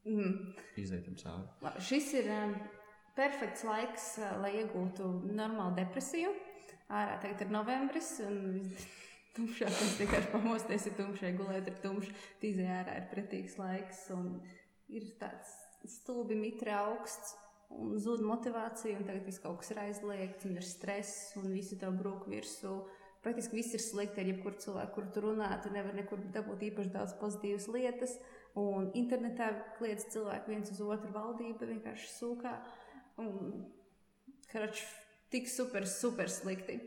Mm. izietu tam cauri. Labi, šis ir um, perfekts laiks, uh, lai iegūtu normālu depresiju. Ārā tagad ir novembris, tumšākais vienkārši pamosties ir tumšai, gulēt ir tumšs, tīzē ārā ir pretīgs laiks, un ir tāds stulbi mitra augsts, un zūd motivācija, un tagad viss kaut kas ir aizliegts, un ir stress, un visi tev brūk virsū. Praktiski viss ir slikti ar jebkuru cilvēku, kur tu runā. Tu nevari nekur dabūt īpaši daudz pozitīvas lietas. Un internetā kliedz cilvēki viens uz otru, valdība vienkārši sūkā. Un, karoč, tik super, super slikti.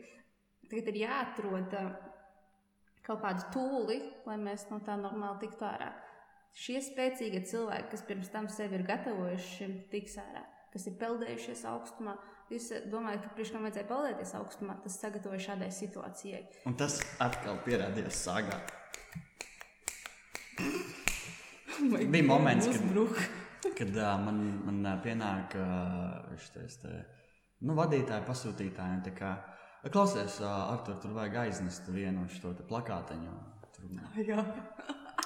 Tagad ir jāatrod kaut kādu tūli, lai mēs no tā normāli tiktu ārā. Šie spēcīgie cilvēki, kas pirms tam sevi ir gatavojuši šim tiks ārā, kas ir peldējušies augstumā, es domāju, ka priekš kam vajadzēja peldēties augstumā, tas sagatavoja šādai situācijai. Un tas atkal pierādījās sāgā. Bija moments, kad- Uzbruk. Kad uh, man, man uh, pienāk uh, šis nu, tā kā klausies, uh, Artur, tur vajag aiznest vienu šo te plakāteņu.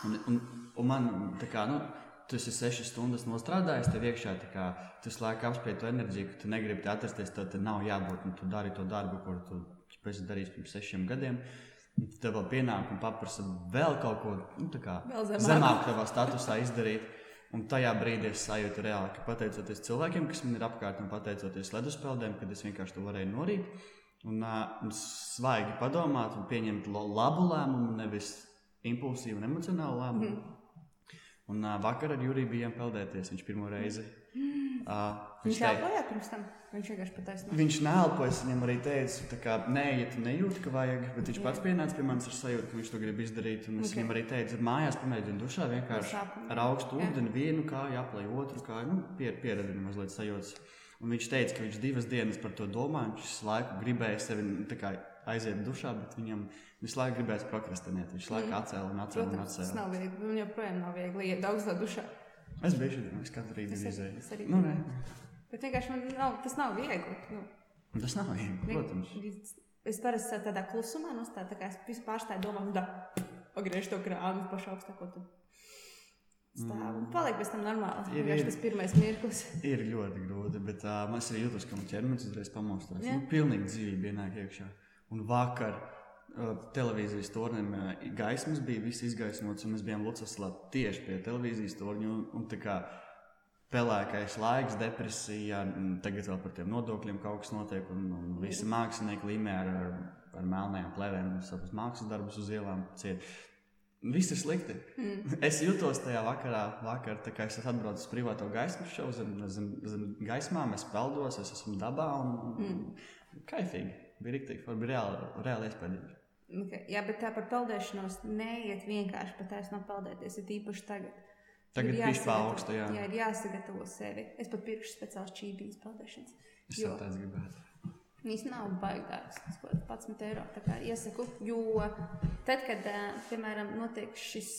Un, un, un man tā kā, nu, tu esi sešas stundas nostrādājis, tev iekšā tā kā tu apspēj to enerģiju, ka tu negribi atrasties, tad nav jābūt, un tu dari to darbu, kur tu esi darījis pirms sešiem gadiem. Tev vēl pienāk un paprasa vēl kaut ko nu, zemāk. zemāk tavā statusā izdarīt. Un tajā brīdī es sajūtu reāli, ka pateicoties cilvēkiem, kas man ir apkārt, un pateicoties leduspeldēm, kad es vienkārši to varēju norīt, un, un svaigi padomāt un pieņemt labu lēmumu, nevis impulsīvu un emocionālu lēmumu. Mm. Un uh, vakar ar Juriju bijām peldēties. Viņš pirmo reizi. Mm. Uh, viņš viņš elpoja pirms tam. Viņš vienkārši pataisnīja. Viņš neelpojas. Viņam arī teica, ka nē, ja tu nejūti, ka vajag. Bet viņš Jā. pats pienāca pie manis ar sajūtu, ka viņš to grib izdarīt. Un es okay. viņam arī teicu, mājās pamēģini dušā vienkārši ar augstu ūdeni vienu kāju, aplēju otru kāju. Nu, pier, pieredzinu mazliet sajūtas. Un viņš teica, ka viņš divas dienas par to domā. Viņš laiku gribēja sevi kā, aiziet dušā, bet viņam visu laiku gribēja prokrastinēt. Viņš laiku mm. atcēla un atcēla. Protams, un atcēla. Tas nav viegli. Man joprojām nav viegli iet augstā dušā. Es biju šeit, es katru rītu izēju. Es arī. Nu. Bet vienkārši man nav, tas nav viegli. Nu. Tas nav viegli, protams. Es parasti tādā klusumā nostāju, tā kā es visu pārstāju domā, nu, da, pagriež to krānu pašu augstāko. Tad stāv un mm. paliek pēc tam normāli. Ir, ir tas pirmais mirklis. Ir ļoti grūti, bet uh, man arī jūtas, ka man ķermenis uzreiz pamostās. Nu, pilnīgi dzīvība ienāk iekšā. Un vakar televīzijas tornim gaismas bija viss izgaismots, un mēs bijām Lucaslā tieši pie televīzijas torņa. Un, un, un pelēkais laiks, depresija, tagad vēl par tiem nodokļiem kaut kas notiek, un, un visi mākslinieki līmē ar, ar, ar melnajām plēvēm savus mākslas darbus uz ielām ciet. Viss ir slikti. Mm. Es jutos tajā vakarā, vakar, kā es atbraucu uz privāto gaismu šovu, zem, zem, zem gaismām, es peldos, es esmu dabā un, un mm. kaifīgi. Bija rīktīgi, bija reāli, reāli iespaidīgi. Okay. Jā, bet tā par peldēšanos neiet vienkārši pat taisnām peldēties, ir īpaši tagad. Tagad ir jāsagatavo augstu, jā. jā, ir jāsagatavo sevi. Es pat pirkšu speciāls čībīs peldēšanas. Es jau tāds gribētu. Viņas nav baigās, tas kaut kāds 11 eiro. Tā kā iesaku, jo tad, kad, piemēram, notiek šis,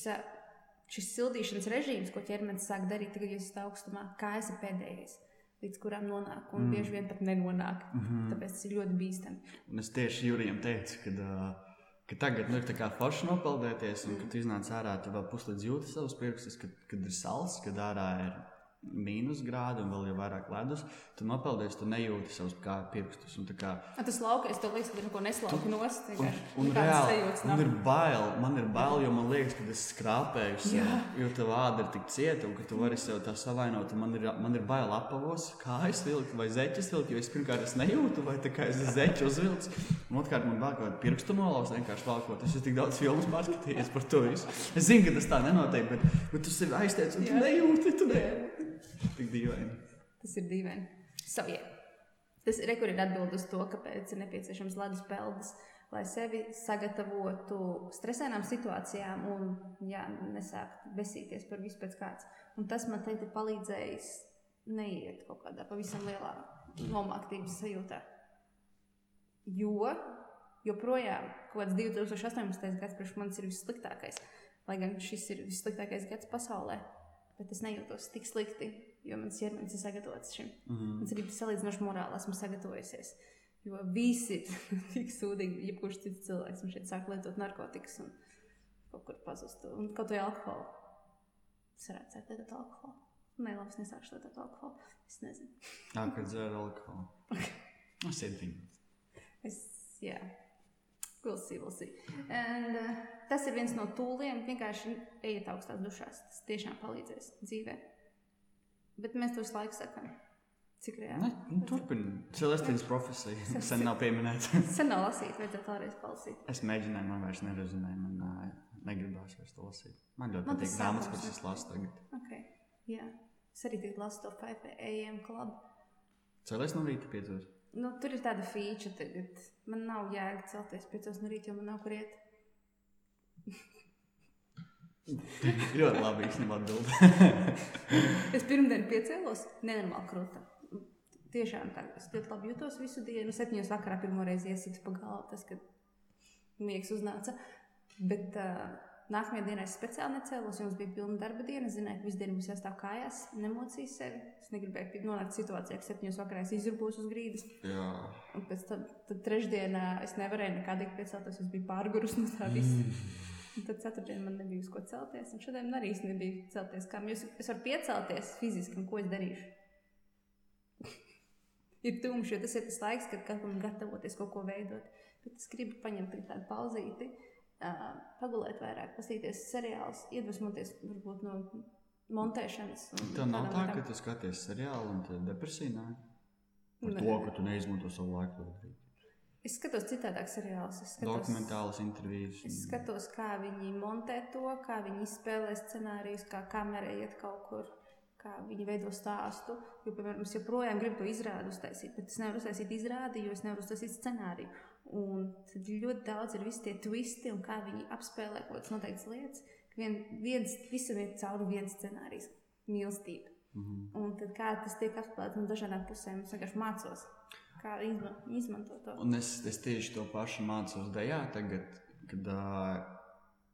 šis sildīšanas režīms, ko ķermenis sāk darīt, tagad, ja esat augstumā, kā esi pēdējais līdz kurām nonāk, un mm. bieži vien pat nenonāk. Mm -hmm. Tāpēc tas ir ļoti bīstami. Un es tieši Jurijam teicu, ka, ka tagad nu, ir forši nopeldēties, un kad iznāc ārā, tu vēl puslīdz jūti savus pirkstus, kad, kad ir sals, kad ārā ir mīnusgrādi un vēl jau vairāk ledus, tu nopeldies, tu nejūti savus pirkstus. Kā... A, tas laukais, tev liekas, ka neko neslauki nost. Un, un, reāli, man ir bail, man ir bail, jo man liekas, ka es skrāpēju sev, jo tev āda ir tik cieta un ka tu vari sev tā savainot. Man ir, man ir bail apavos, kā es vilku vai zeķis vilku, jo es pirmkārt es nejūtu, vai tā kā es zeķu uzvilcu. Un otrkārt man vēl kādu pirkstu nolauz vienkārši valkot. Es esmu tik daudz filmu pārskatījies par to visu. Es zinu, ka tas tā nenotiek, bet, bet tu sevi aiztiec un tu nejūti. Tu nejūti. Tik dīvaini. Tas ir dīvaini. So, yeah. Tas ir rekur ir atbild uz to, kāpēc ir nepieciešams ledus peldas, lai sevi sagatavotu stresainām situācijām un jā, nesākt besīties par visu pēc kāds. Un tas man teikt ir palīdzējis neiet kaut kādā pavisam lielā nomāktības sajūtā. Jo joprojām kaut kāds 2018. gads priekš manis ir vissliktākais, lai gan šis ir vissliktākais gads pasaulē, bet es nejūtos tik slikti jo mans ķermenis ir sagatavots šim. Mm -hmm. Es arī salīdzinoši morāli esmu sagatavojusies. Jo visi tik sūdīgi, jebkurš cits cilvēks šeit sāk lietot narkotikas un kaut kur pazust. Un kaut vai alkoholu. Es varētu sākt lietot alkoholu. Nē, labi, es nesākšu lietot alkoholu. Es nezinu. Jā, kad dzer alkoholu. Sirdiņa. Es, jā. We'll see, we'll see. And, uh, tas ir viens no tūliem. Vienkārši ejiet augstās dušās. Tas tiešām palīdzēs dzīvēm. Bet mēs to visu laiku sakām. Cik reāli? Nu, Turpiniet. Celestīnas profesija. Sen nav pieminēta. Sen nav lasīta, vajadzētu vēlreiz palasīt. Es mēģināju, man vairs nerezonē. Man uh, negribās vairs to lasīt. Man ļoti man patīk grāmatas, kuras es lasu tagad. Okay. Jā. Es arī tagad lasu to 5 AM klubu. Cēlēs no rīta piecos. Nu, tur ir tāda feature tagad. Man nav jēga celties piecos no rīta, jo man nav kur iet. ļoti labi īstenībā atbildēt. es pirmdien piecēlos, nenormāli krūta. Tiešām tā, es ļoti labi jutos visu dienu. Septiņos vakarā pirmo reizi iesīks pa galvu, tas, kad miegs uznāca. Bet uh, nākamajā dienā es speciāli necēlos, jo mums bija pilna darba diena. Es zināju, ka visu dienu būs jāstāv kājās, nemocīju sevi. Es negribēju nonākt situācijā, ka septiņos vakarā es izrūpos uz grīdas. Jā. Un pēc tam trešdienā es nevarēju nekādīgi piecelties, es biju pārgurus no tā visa. Mm. Un tad ceturtdien man nebija uz ko celties, un šodien man arī nebija celties. Kā jūs, es varu piecelties fiziski, un ko es darīšu? ir tumšs, jo tas ir tas laiks, kad katram gatavoties kaut ko veidot. Bet es gribu paņemt tādu pauzīti, uh, pagulēt vairāk, paskatīties seriālus, iedvesmoties varbūt no montēšanas. Tā nav tā, ka tu skaties seriālu un tad depresija nāk. Par to, ka tu neizmanto savu laiku. Es skatos citādāk seriālus. Es skatos, Dokumentālas intervijas. Es skatos, kā viņi montē to, kā viņi izspēlē scenārijus, kā kamera iet kaut kur, kā viņi veido stāstu. Jo, piemēram, es joprojām gribu to izrādi uztaisīt, bet es nevaru uztaisīt izrādi, jo es nevaru uztaisīt scenāriju. Un tad ļoti daudz ir visi tie twisti un kā viņi apspēlē kaut kādas noteiktas lietas. Vien, viens, visam ir cauri viens scenārijs - mīlestība. Mm -hmm. Un tad kā tas tiek apspēlēts no dažādām pusēm, es vienkārši mācos kā izmantot to. Un es, es tieši to pašu mācos dejā, tagad, kad uh,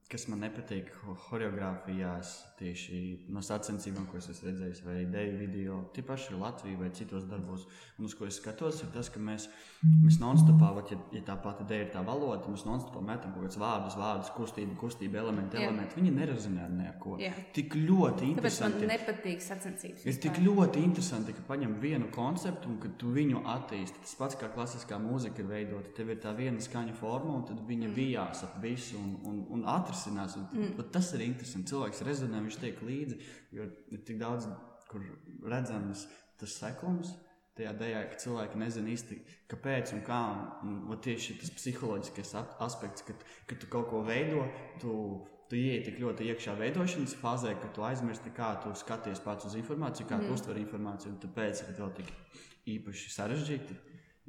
kas man nepatīk choreogrāfijās, tieši no sacensībām, ko es esmu redzējis, vai ideju video, tīpaši Latvijā vai citos darbos, un uz ko es skatos, ir tas, ka mēs, mēs non-stopā, ja, ja tā pati ideja ir tā valoda, mēs non-stopā metam kaut kādus vārdus, vārdus, kustību, kustību, elementu, yeah. elementu. Viņi nerezonē ar neko. Yeah. Tik ļoti interesanti. Tāpēc man nepatīk sacensības. Ir tik ļoti interesanti, ka paņem vienu konceptu un ka tu viņu attīsti. Tas pats kā klasiskā mūzika ir veidota. Tev ir tā viena skaņa forma, un tad viņa mm. vijās ap visu un, un, un atrast atrisinās. Un, mm. Tas ir interesanti. Cilvēks rezonē, viņš tiek līdzi, jo ir tik daudz, kur redzams tas sekums. Tajā dēļ, ka cilvēki nezina īsti, kāpēc un kā. Un, un tieši tas psiholoģiskais aspekts, kad, kad tu kaut ko veido, tu, tu ienāc tik ļoti iekšā veidošanas fāzē, ka tu aizmirsti, kā tu skaties pats uz informāciju, kā mm. tu uztver informāciju. Tāpēc ir vēl tik īpaši sarežģīti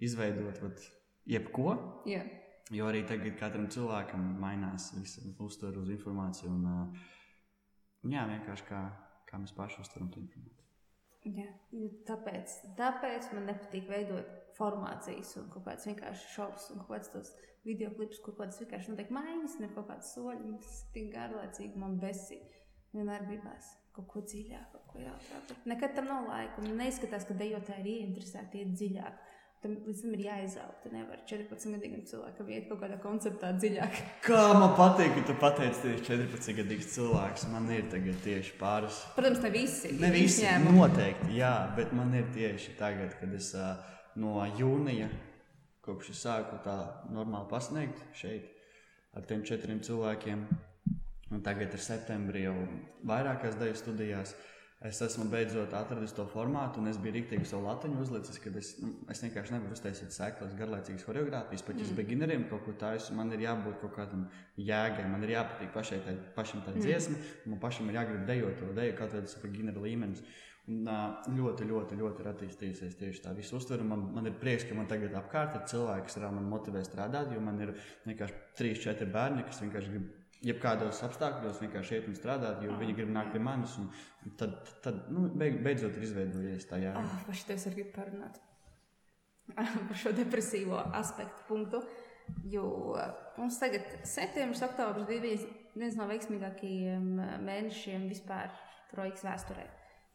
izveidot vat, jebko. Yeah. Jo arī tagad katram cilvēkam mainās uztver uz informāciju. Un, jā, vienkārši kā, kā mēs paši uztveram to informāciju. Jā, tāpēc, tāpēc man nepatīk veidot formācijas un kaut kādas vienkārši šovus un kaut kādas tos video klipus, kur kaut kādas vienkārši notiek maiņas, ne kaut kādas soļi. Tas tik garlaicīgi man besi. Vienmēr gribēs kaut ko dziļāk, kaut ko jautrāk. Nekad tam nav laika. Un neizskatās, ka dejotāji ir ieinteresēti iet dziļāk. Tam līdz tam ir jāizaug. Tu nevari 14 gadīgam cilvēkam iet kaut kādā konceptā dziļāk. Kā man patīk, ka tu pateici tieši 14 gadīgs cilvēks. Man ir tagad tieši pāris. Protams, ne visi. Ne visi, Izņēmumi. noteikti, jā, bet man ir tieši tagad, kad es uh, no jūnija, kopš es sāku tā normāli pasniegt šeit ar tiem četriem cilvēkiem, un tagad ir septembrī jau vairākās daļas studijās. Uh, Es esmu beidzot atradis to formātu, un es biju rīktīgi savu latiņu uzlicis, kad es, nu, es vienkārši nevaru uztaisīt sēklas, garlaicīgas choreogrāfijas. Pat mm. beginneriem kaut ko tādu, man ir jābūt kaut kādam jēgai, man ir jāpatīk pašai tā, pašam tā mm. dziesma, un man pašam ir jāgrib dejot to deju, kaut kāds beginneru līmenis. Un, ļoti, ļoti, ļoti ir attīstījusies tieši tā visa uztvere. Man, man ir prieks, ka man tagad apkārt ir cilvēki, kas man motivē strādāt, jo man ir vienkārši trīs, četri bērni, kas vienkārši grib jebkādos apstākļos vienkārši iet un strādāt, jo viņi grib nākt pie manis. Tad, tad nu, beidzot ir izveidojies tā jēga. Oh, par šo es arī gribu parunāt. par šo depresīvo aspektu punktu. Jo mums tagad septembris, oktobris bija viens no veiksmīgākajiem mēnešiem vispār trojkas vēsturē.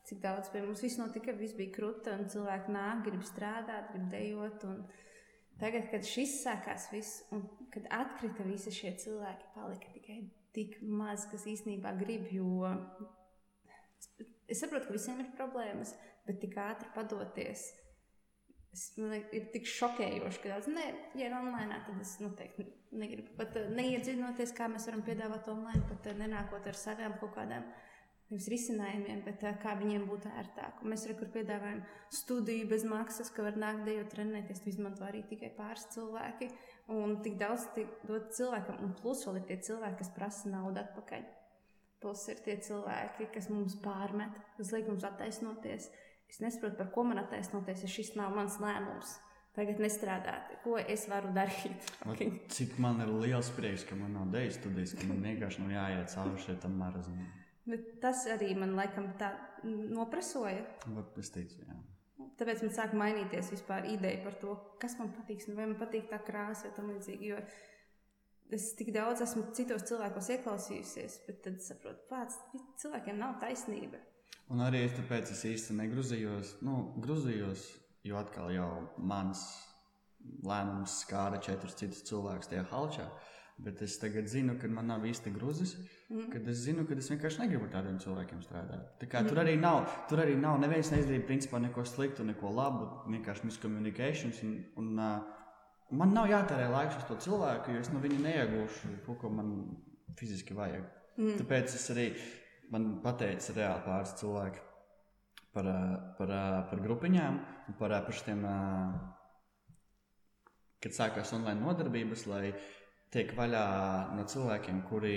Cik daudz pie mums viss notika, viss bija krūta, un cilvēki nāk, grib strādāt, grib dejot. Un, uh, Tagad, kad šis sākās, viss, un kad atkrita visi šie cilvēki, palika tikai tik maz, kas īstenībā grib. Jo es saprotu, ka visiem ir problēmas, bet tik ātri padoties. Es, man ir tik šokējoši, ka daudz, ne, ja ir online, tad es noteikti negribu pat neiedziļinoties, kā mēs varam piedāvāt online, pat eh, nenākot ar savām kaut kādām nevis risinājumiem, bet uh, kā viņiem būtu ērtāk. Un mēs arī piedāvājam studiju bez maksas, ka var nākt dejot, trenēties. To izmanto arī tikai pāris cilvēki. Un tik daudz tik dot cilvēkam, un plus vēl ir tie cilvēki, kas prasa naudu atpakaļ. Plus ir tie cilvēki, kas mums pārmet, kas liek mums attaisnoties. Es nesaprotu, par ko man attaisnoties, ja šis nav mans lēmums. Tagad nestrādāt, ko es varu darīt. Okay. Cik man ir liels prieks, ka man nav dēļ studijas, ka man vienkārši nav jāiet cauri šim marazmam. Bet tas arī man laikam tā noprasoja. Vat, es teicu, jā. Tāpēc man sāk mainīties vispār ideja par to, kas man patiks, vai man patīk tā krāsa vai tam līdzīgi. Jo es tik daudz esmu citos cilvēkos ieklausījusies, bet tad saprotu, kāds cilvēkiem nav taisnība. Un arī es tāpēc es īsti negruzījos, nu, gruzījos, jo atkal jau mans lēmums skāra četrus citus cilvēkus tajā halčā. Bet es tagad zinu, ka man nav īsti grūzis. Mm. Kad es zinu, ka es vienkārši negribu tādiem cilvēkiem strādāt. Tā kā, mm. tur, arī nav, tur arī nav neviens neizdarījis principā neko sliktu, neko labu, vienkārši miscommunications. Un, un, uh, man nav jātērē laiks uz to cilvēku, jo es no viņa neiegūšu to, ko man fiziski vajag. Mm. Tāpēc es arī man pateicu reāli pāris cilvēki par, par, par grupiņām un par, par šiem, kad sākās online nodarbības, lai tiek vaļā no cilvēkiem, kuri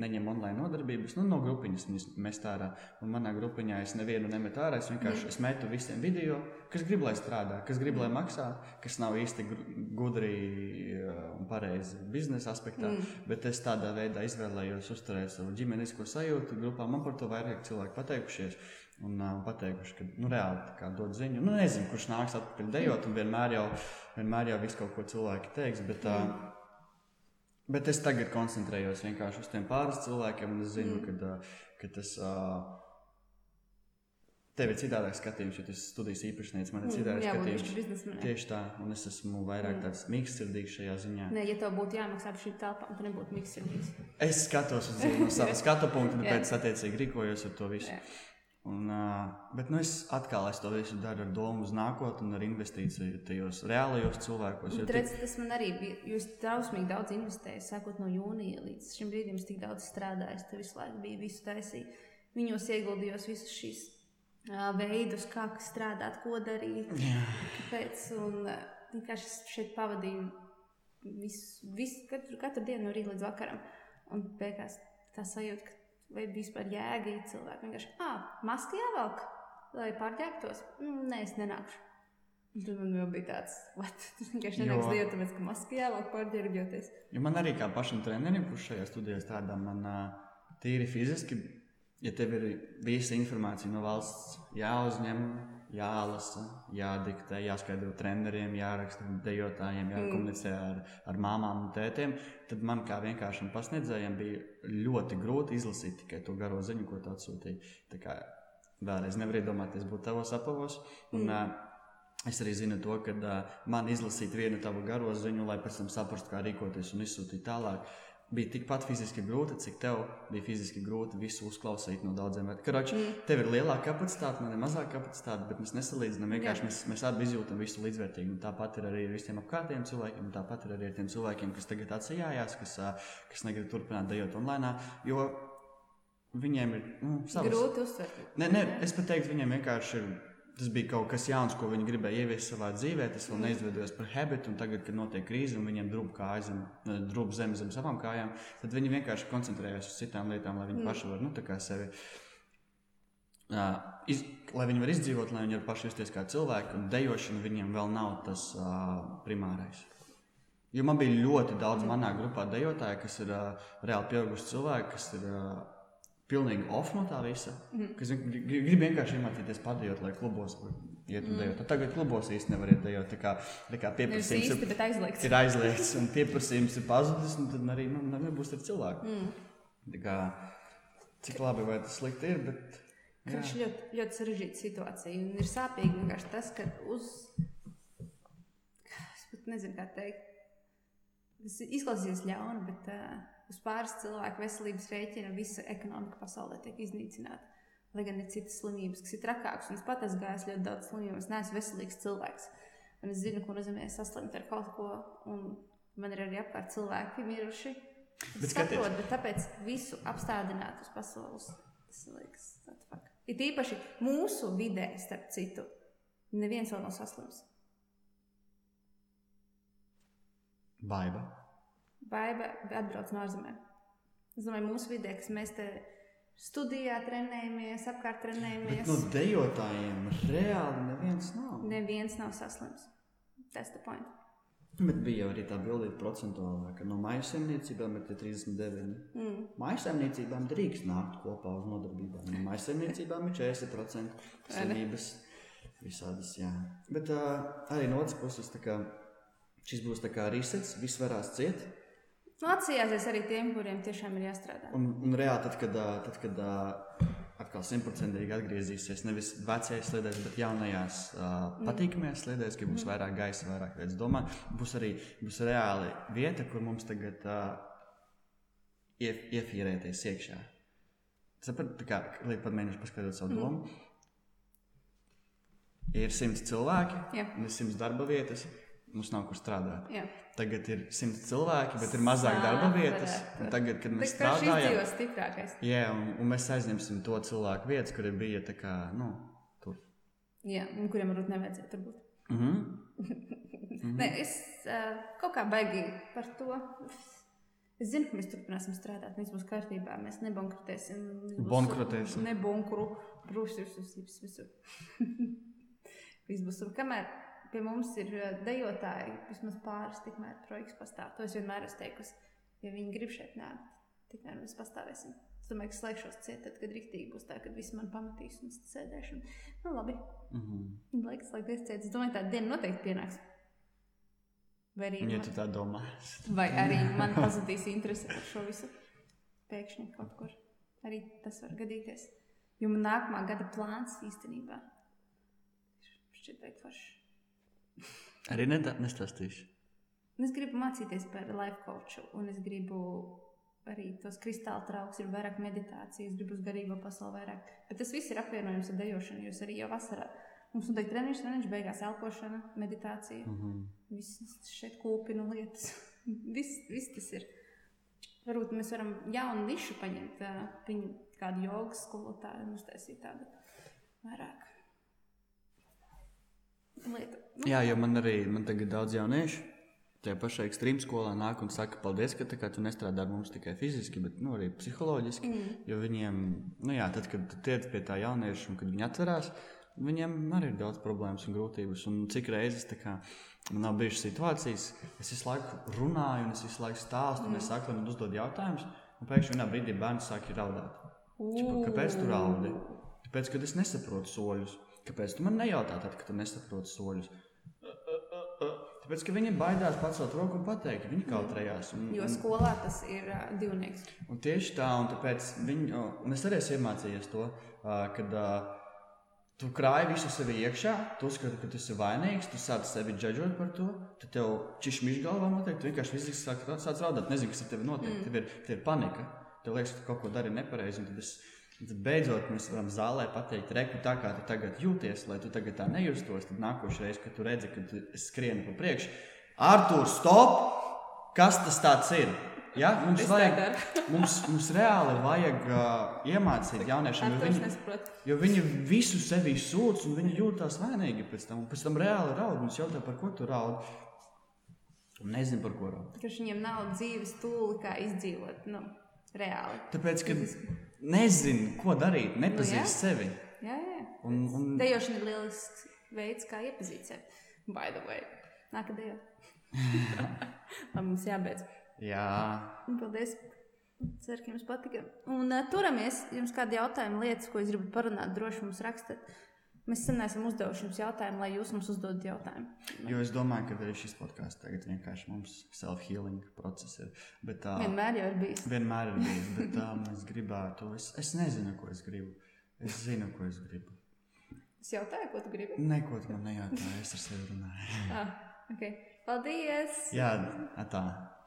neņem online nodarbības, nu, no grupiņas mest ārā. Un manā grupiņā es nevienu nemetu ārā. Es vienkārši es metu visiem video, kas grib, lai strādā, kas grib, lai maksā, kas nav īsti gudri un pareizi biznesa aspektā. Mm. Bet es tādā veidā izvēlējos uzturēt savu ģimenisko sajūtu grupā. Man par to vairāk cilvēku pateikušies. Un uh, pateikuši, ka nu, reāli dod ziņu. Nu, nezinu, kurš nāks atpakaļ dejot, un vienmēr jau, vienmēr jau visu kaut ko cilvēki teiks. Bet, uh, Bet es tagad koncentrējos vienkārši uz tiem pāris cilvēkiem, un es zinu, mm. ka, ka tas. Uh, Tev ir citādāks skatījums, jo tas studijas īpašnieks. Man ir citādāks skatījums. Tieši tā, un es esmu vairāk mm. tāds mīkstirdīgs šajā ziņā. Nē, ja tev būtu jāmaksā par šīm telpām, tad nebūtu mīkstirdīgs. Es skatos uz no sava skatu punkta, tāpēc attiecīgi rīkojos ar to visu. Jā. Un, uh, bet nu, es atkal es to visu daru ar domu uz nākotni un ar investīciju tajos reālajos cilvēkos. Jo Redz. Tas man arī bija. Jūs trausmīgi daudz investējat, sākot no jūnija līdz šim brīdim. Es tik daudz strādāju, es visu laiku biju visu taisījis. Viņos ieguldījos visas šīs uh, veidus, kā strādāt, ko darīt, Jā. kāpēc. Un uh, vienkārši šeit pavadīju visu, visu katru, katru dienu no rīta līdz vakaram. Un beigās tā sajūta, ka vai vispār jēga ir cilvēki. Vienkārši, ah, maska jāvelk, lai pārģērbtos. Mm, nē, es nenākšu. Tur man jau bija tāds, tas vienkārši nenāks dievu, tāpēc, ka maska jāvelk pārģērbjoties. Jo man arī kā pašam trenerim, kurš šajā studijā strādā, man tīri fiziski, ja tev ir visa informācija no valsts jāuzņem, jālasa, jādiktē, jāskaidro treneriem, jāraksta dejotājiem, jākomunicē mm. ar, ar māmām un tētiem. Tad man kā vienkāršam pasniedzējam bija ļoti grūti izlasīt tikai to garo ziņu, ko tu atsūtīji. Tā kā vēlreiz nevar iedomāties būt tavos apavos. Un, mm. Es arī zinu to, ka uh, man izlasīt vienu tavu garo ziņu, lai pēc tam saprastu, kā rīkoties un izsūtīt tālāk. Uh, bija tikpat fiziski grūti, cik tev bija fiziski grūti visu uzklausīt no daudziem. Karoči, mm. tev ir lielāka kapacitāte, man ir mazāka kapacitāte, bet mēs nesalīdzinām. Vienkārši mēs, mēs abi izjūtam visu līdzvērtīgi. Un tāpat ir arī ar visiem apkārtējiem cilvēkiem, un tāpat ir arī ar tiem cilvēkiem, kas tagad atsijājās, kas, kas negrib turpināt dejot online. Jo viņiem ir nu, savas... grūti uztvert. Nē, nē, es pat teiktu, viņiem vienkārši ir tas bija kaut kas jauns, ko viņi gribēja ieviest savā dzīvē. Tas vēl neizveidojās par habitu, un tagad, kad notiek krīze un viņiem kājas zem, zem, zem savām kājām, tad viņi vienkārši koncentrējās uz citām lietām, lai viņi mm. paši var nu, sevi. Uh, iz, lai viņi var izdzīvot, lai viņi var paši justies kā cilvēki, un dejošana viņiem vēl nav tas uh, primārais. Jo man bija ļoti daudz manā grupā dejotāju, kas ir uh, reāli pieauguši cilvēki, kas ir uh, pilnīgi off no tā visa. Mm. Kas grib, vienkārši iemācīties padējot, lai klubos iet un dejot. Tagad klubos īsti nevar iet dejot. Tā kā, tā kā pieprasījums īsti, ir, aizliegts. ir aizliegts un pieprasījums ir pazudis, un tad arī nu, nebūs ar cilvēku. Mm. Kā, cik labi vai tas slikti ir, bet. Karš ļoti, ļoti sarežģīta situācija. Un ir sāpīgi vienkārši tas, ka uz. Es pat nezinu, kā teikt. Tas izklausīsies ļauni, bet uh, uz pāris cilvēku veselības rēķina visa ekonomika pasaulē tiek iznīcināta. Lai gan ir citas slimības, kas ir trakākas, un es pat esmu gājis ļoti daudz slimību. Es neesmu veselīgs cilvēks. Un es zinu, ko nozīmē saslimt ar kaut ko, un man ir arī apkārt cilvēki miruši. Bet, saprot, bet tāpēc visu apstādināt uz pasaules. Tas liekas, atfak. Ir īpaši mūsu vidē, starp citu, neviens vēl nav saslims. Baiba baiba atbrauc no ārzemēm. Es domāju, mūsu vidē, kas mēs te studijā trenējamies, apkārt trenējamies. Bet no dejotājiem reāli neviens nav. Neviens nav saslims. Tas ir point. Bet bija jau arī tā bilde procentuālā, ka no maisaimniecībām ir 39. Mm. Maisaimniecībām drīkst nākt kopā uz nodarbībām. No maisaimniecībām ir 40% slimības visādas. Jā. Bet uh, arī no otras puses, kā, šis būs kā risets, viss varās ciet. Atsijāsies arī tiem, kuriem tiešām ir jāstrādā. Un, un reāli, tad, kad, tad, kad atkal simtprocentīgi atgriezīsies nevis vecajās sliedēs, bet jaunajās uh, patīkamajās sliedēs, ka būs mm. vairāk gaisa, vairāk vietas domā, būs arī būs reāli vieta, kur mums tagad uh, ief, iefīrēties iekšā. Sapratu, kā līdz pat mēnešam paskatot savu domu. Mm. Ir simts cilvēki, Jā. un ir simts darba vietas. Mums nav kur strādāt. Jā. Tagad ir simts cilvēki, bet ir mazāk darba vietas. Tagad, kad mēs Tas šis strādājam, dzīvos stiprākais. jā, un, un mēs aizņemsim to cilvēku vietas, kuri bija tā kā, nu, tur. Jā, un kuriem varbūt nevajadzētu tur būt. Mm -hmm. Mm. Nē, es uh, kaut kā baigi par to. Es zinu, ka mēs turpināsim strādāt, viss būs kārtībā. Mēs nebankrotēsim. Bankrotēsim. Brūsis visur. Viss būs super. Kamēr pie mums ir eh, dejotāji, vismaz pāris, tikmēr projekts pastāv. To es vienmēr esmu teikusi. Ja viņi grib šeit nākt, tikmēr mēs pastāvēsim. Es domāju, ka slēgšos ciet, tad, kad rīktīgi būs tā, kad visi man pamatīs un sēdēšu. Nu, labi, Mm -hmm. laiks slēgties ciet. Es domāju, tā diena noteikti pienāks. Vai arī, Ja man, tā domā, vai arī man pazudīs interese par šo visu pēkšņi kaut kur. Arī tas var gadīties. Jo man nākamā gada plāns īstenībā šķiet veikt forši. Arī nestāstīšu. Es gribu mācīties par life coachu, un es gribu arī tos kristāla trauks, ir vairāk meditācijas, gribu uz garīgo pasauli vairāk. Bet tas viss ir apvienojams ar dejošanu, jo arī jau vasarā. Mums noteikti treniņš, treniņš, beigās elpošana, meditācija. Mm -hmm. Viss šeit kūpina lietas. viss, viss tas ir. Varbūt mēs varam jaunu nišu paņemt, viņu kādu jogas skolotāju un uztaisīt tādu vairāk lietu. Nu, Jā, jo man arī man tagad daudz jauniešu. Tajā pašā ekstrēmā skolā nāk un saka, paldies, ka kā tu nestrādā ar mums tikai fiziski, bet nu, arī psiholoģiski. Mm. Jo viņiem, nu jā, tad, kad tiec pie tā jaunieša un kad viņi atverās, viņiem arī ir daudz problēmas un grūtības. Un cik reizes kā, man nav bijušas situācijas, es visu laiku runāju, un es visu laiku stāstu, un es saku, lai man uzdod jautājumus, un pēkšņi vienā brīdī bērns sāk raudāt. Čipa, kāpēc tu raudi? Tāpēc, kad es nesaprotu soļus. Kāpēc tu man nejautā, tad, kad tu nesaproti soļus? Tāpēc, ka viņi baidās pacelt roku un pateikt, viņi kautrējās. Un, Jo skolā tas ir uh, divnieks. un tieši tā, un tāpēc viņi, un es arī esmu iemācījies to, ā, kad ā, tu krāji visu sevi iekšā, tu uzskati, ka tu esi vainīgs, tu sāc sevi džudžot par to, tad tev čišmiš galvā notiek, tu vienkārši fiziski sāk, sāc raudāt, nezini, kas ar tevi notiek, mm. tev, ir, tev ir panika, tev liekas, ka tu kaut ko dari nepareizi, un tad es Tad beidzot mēs varam zālē pateikt, reku tā kā tu tagad jūties, lai tu tagad tā nejustos. Tad nākošais reizes, kad tu redzi, ka tu skrieni pa priekšu, Artur, stop! Kas tas tāds ir? Ja? Mums, Es vajag, mums, mums reāli vajag uh, iemācīt jauniešiem, jo viņi, jo viņi visu sevi sūdz un viņi jūtas vainīgi pēc tam. Un pēc tam reāli raud. Mums jautā, par ko tu raud. Un nezinu, par ko raud. Ka viņiem nav dzīves tūli, kā izdzīvot. Nu, reāli. Tāpēc, ka Fiziski. Nezinu, ko darīt, nepazīst Nu, jā. sevi. Jā, jā. Un, un, Dejošana ir lielisks veids, kā iepazīt sevi. By the way, nākamā dejā. Labi, mums jābeidz. jā, Un Paldies! Ceru, ka jums patika. Un uh, turamies, jums kādi jautājumi, lietas, ko jūs gribat parunāt, droši mums rakstiet. Mēs sen esam uzdevuši jums jautājumu, lai jūs mums uzdodat jautājumu. jo es domāju, ka arī šis podkāsts tagad vienkārši mums self-healing process ir. Bet, tā, Vienmēr jau ir bijis. vienmēr ir bijis, bet um, es gribētu, es, es nezinu, ko es gribu. Es zinu, ko es gribu. Es jautāju, ko tu gribi? Neko tu man nejautā, es ar sevi runāju. Ah, okay. Paldies! Jā, tā.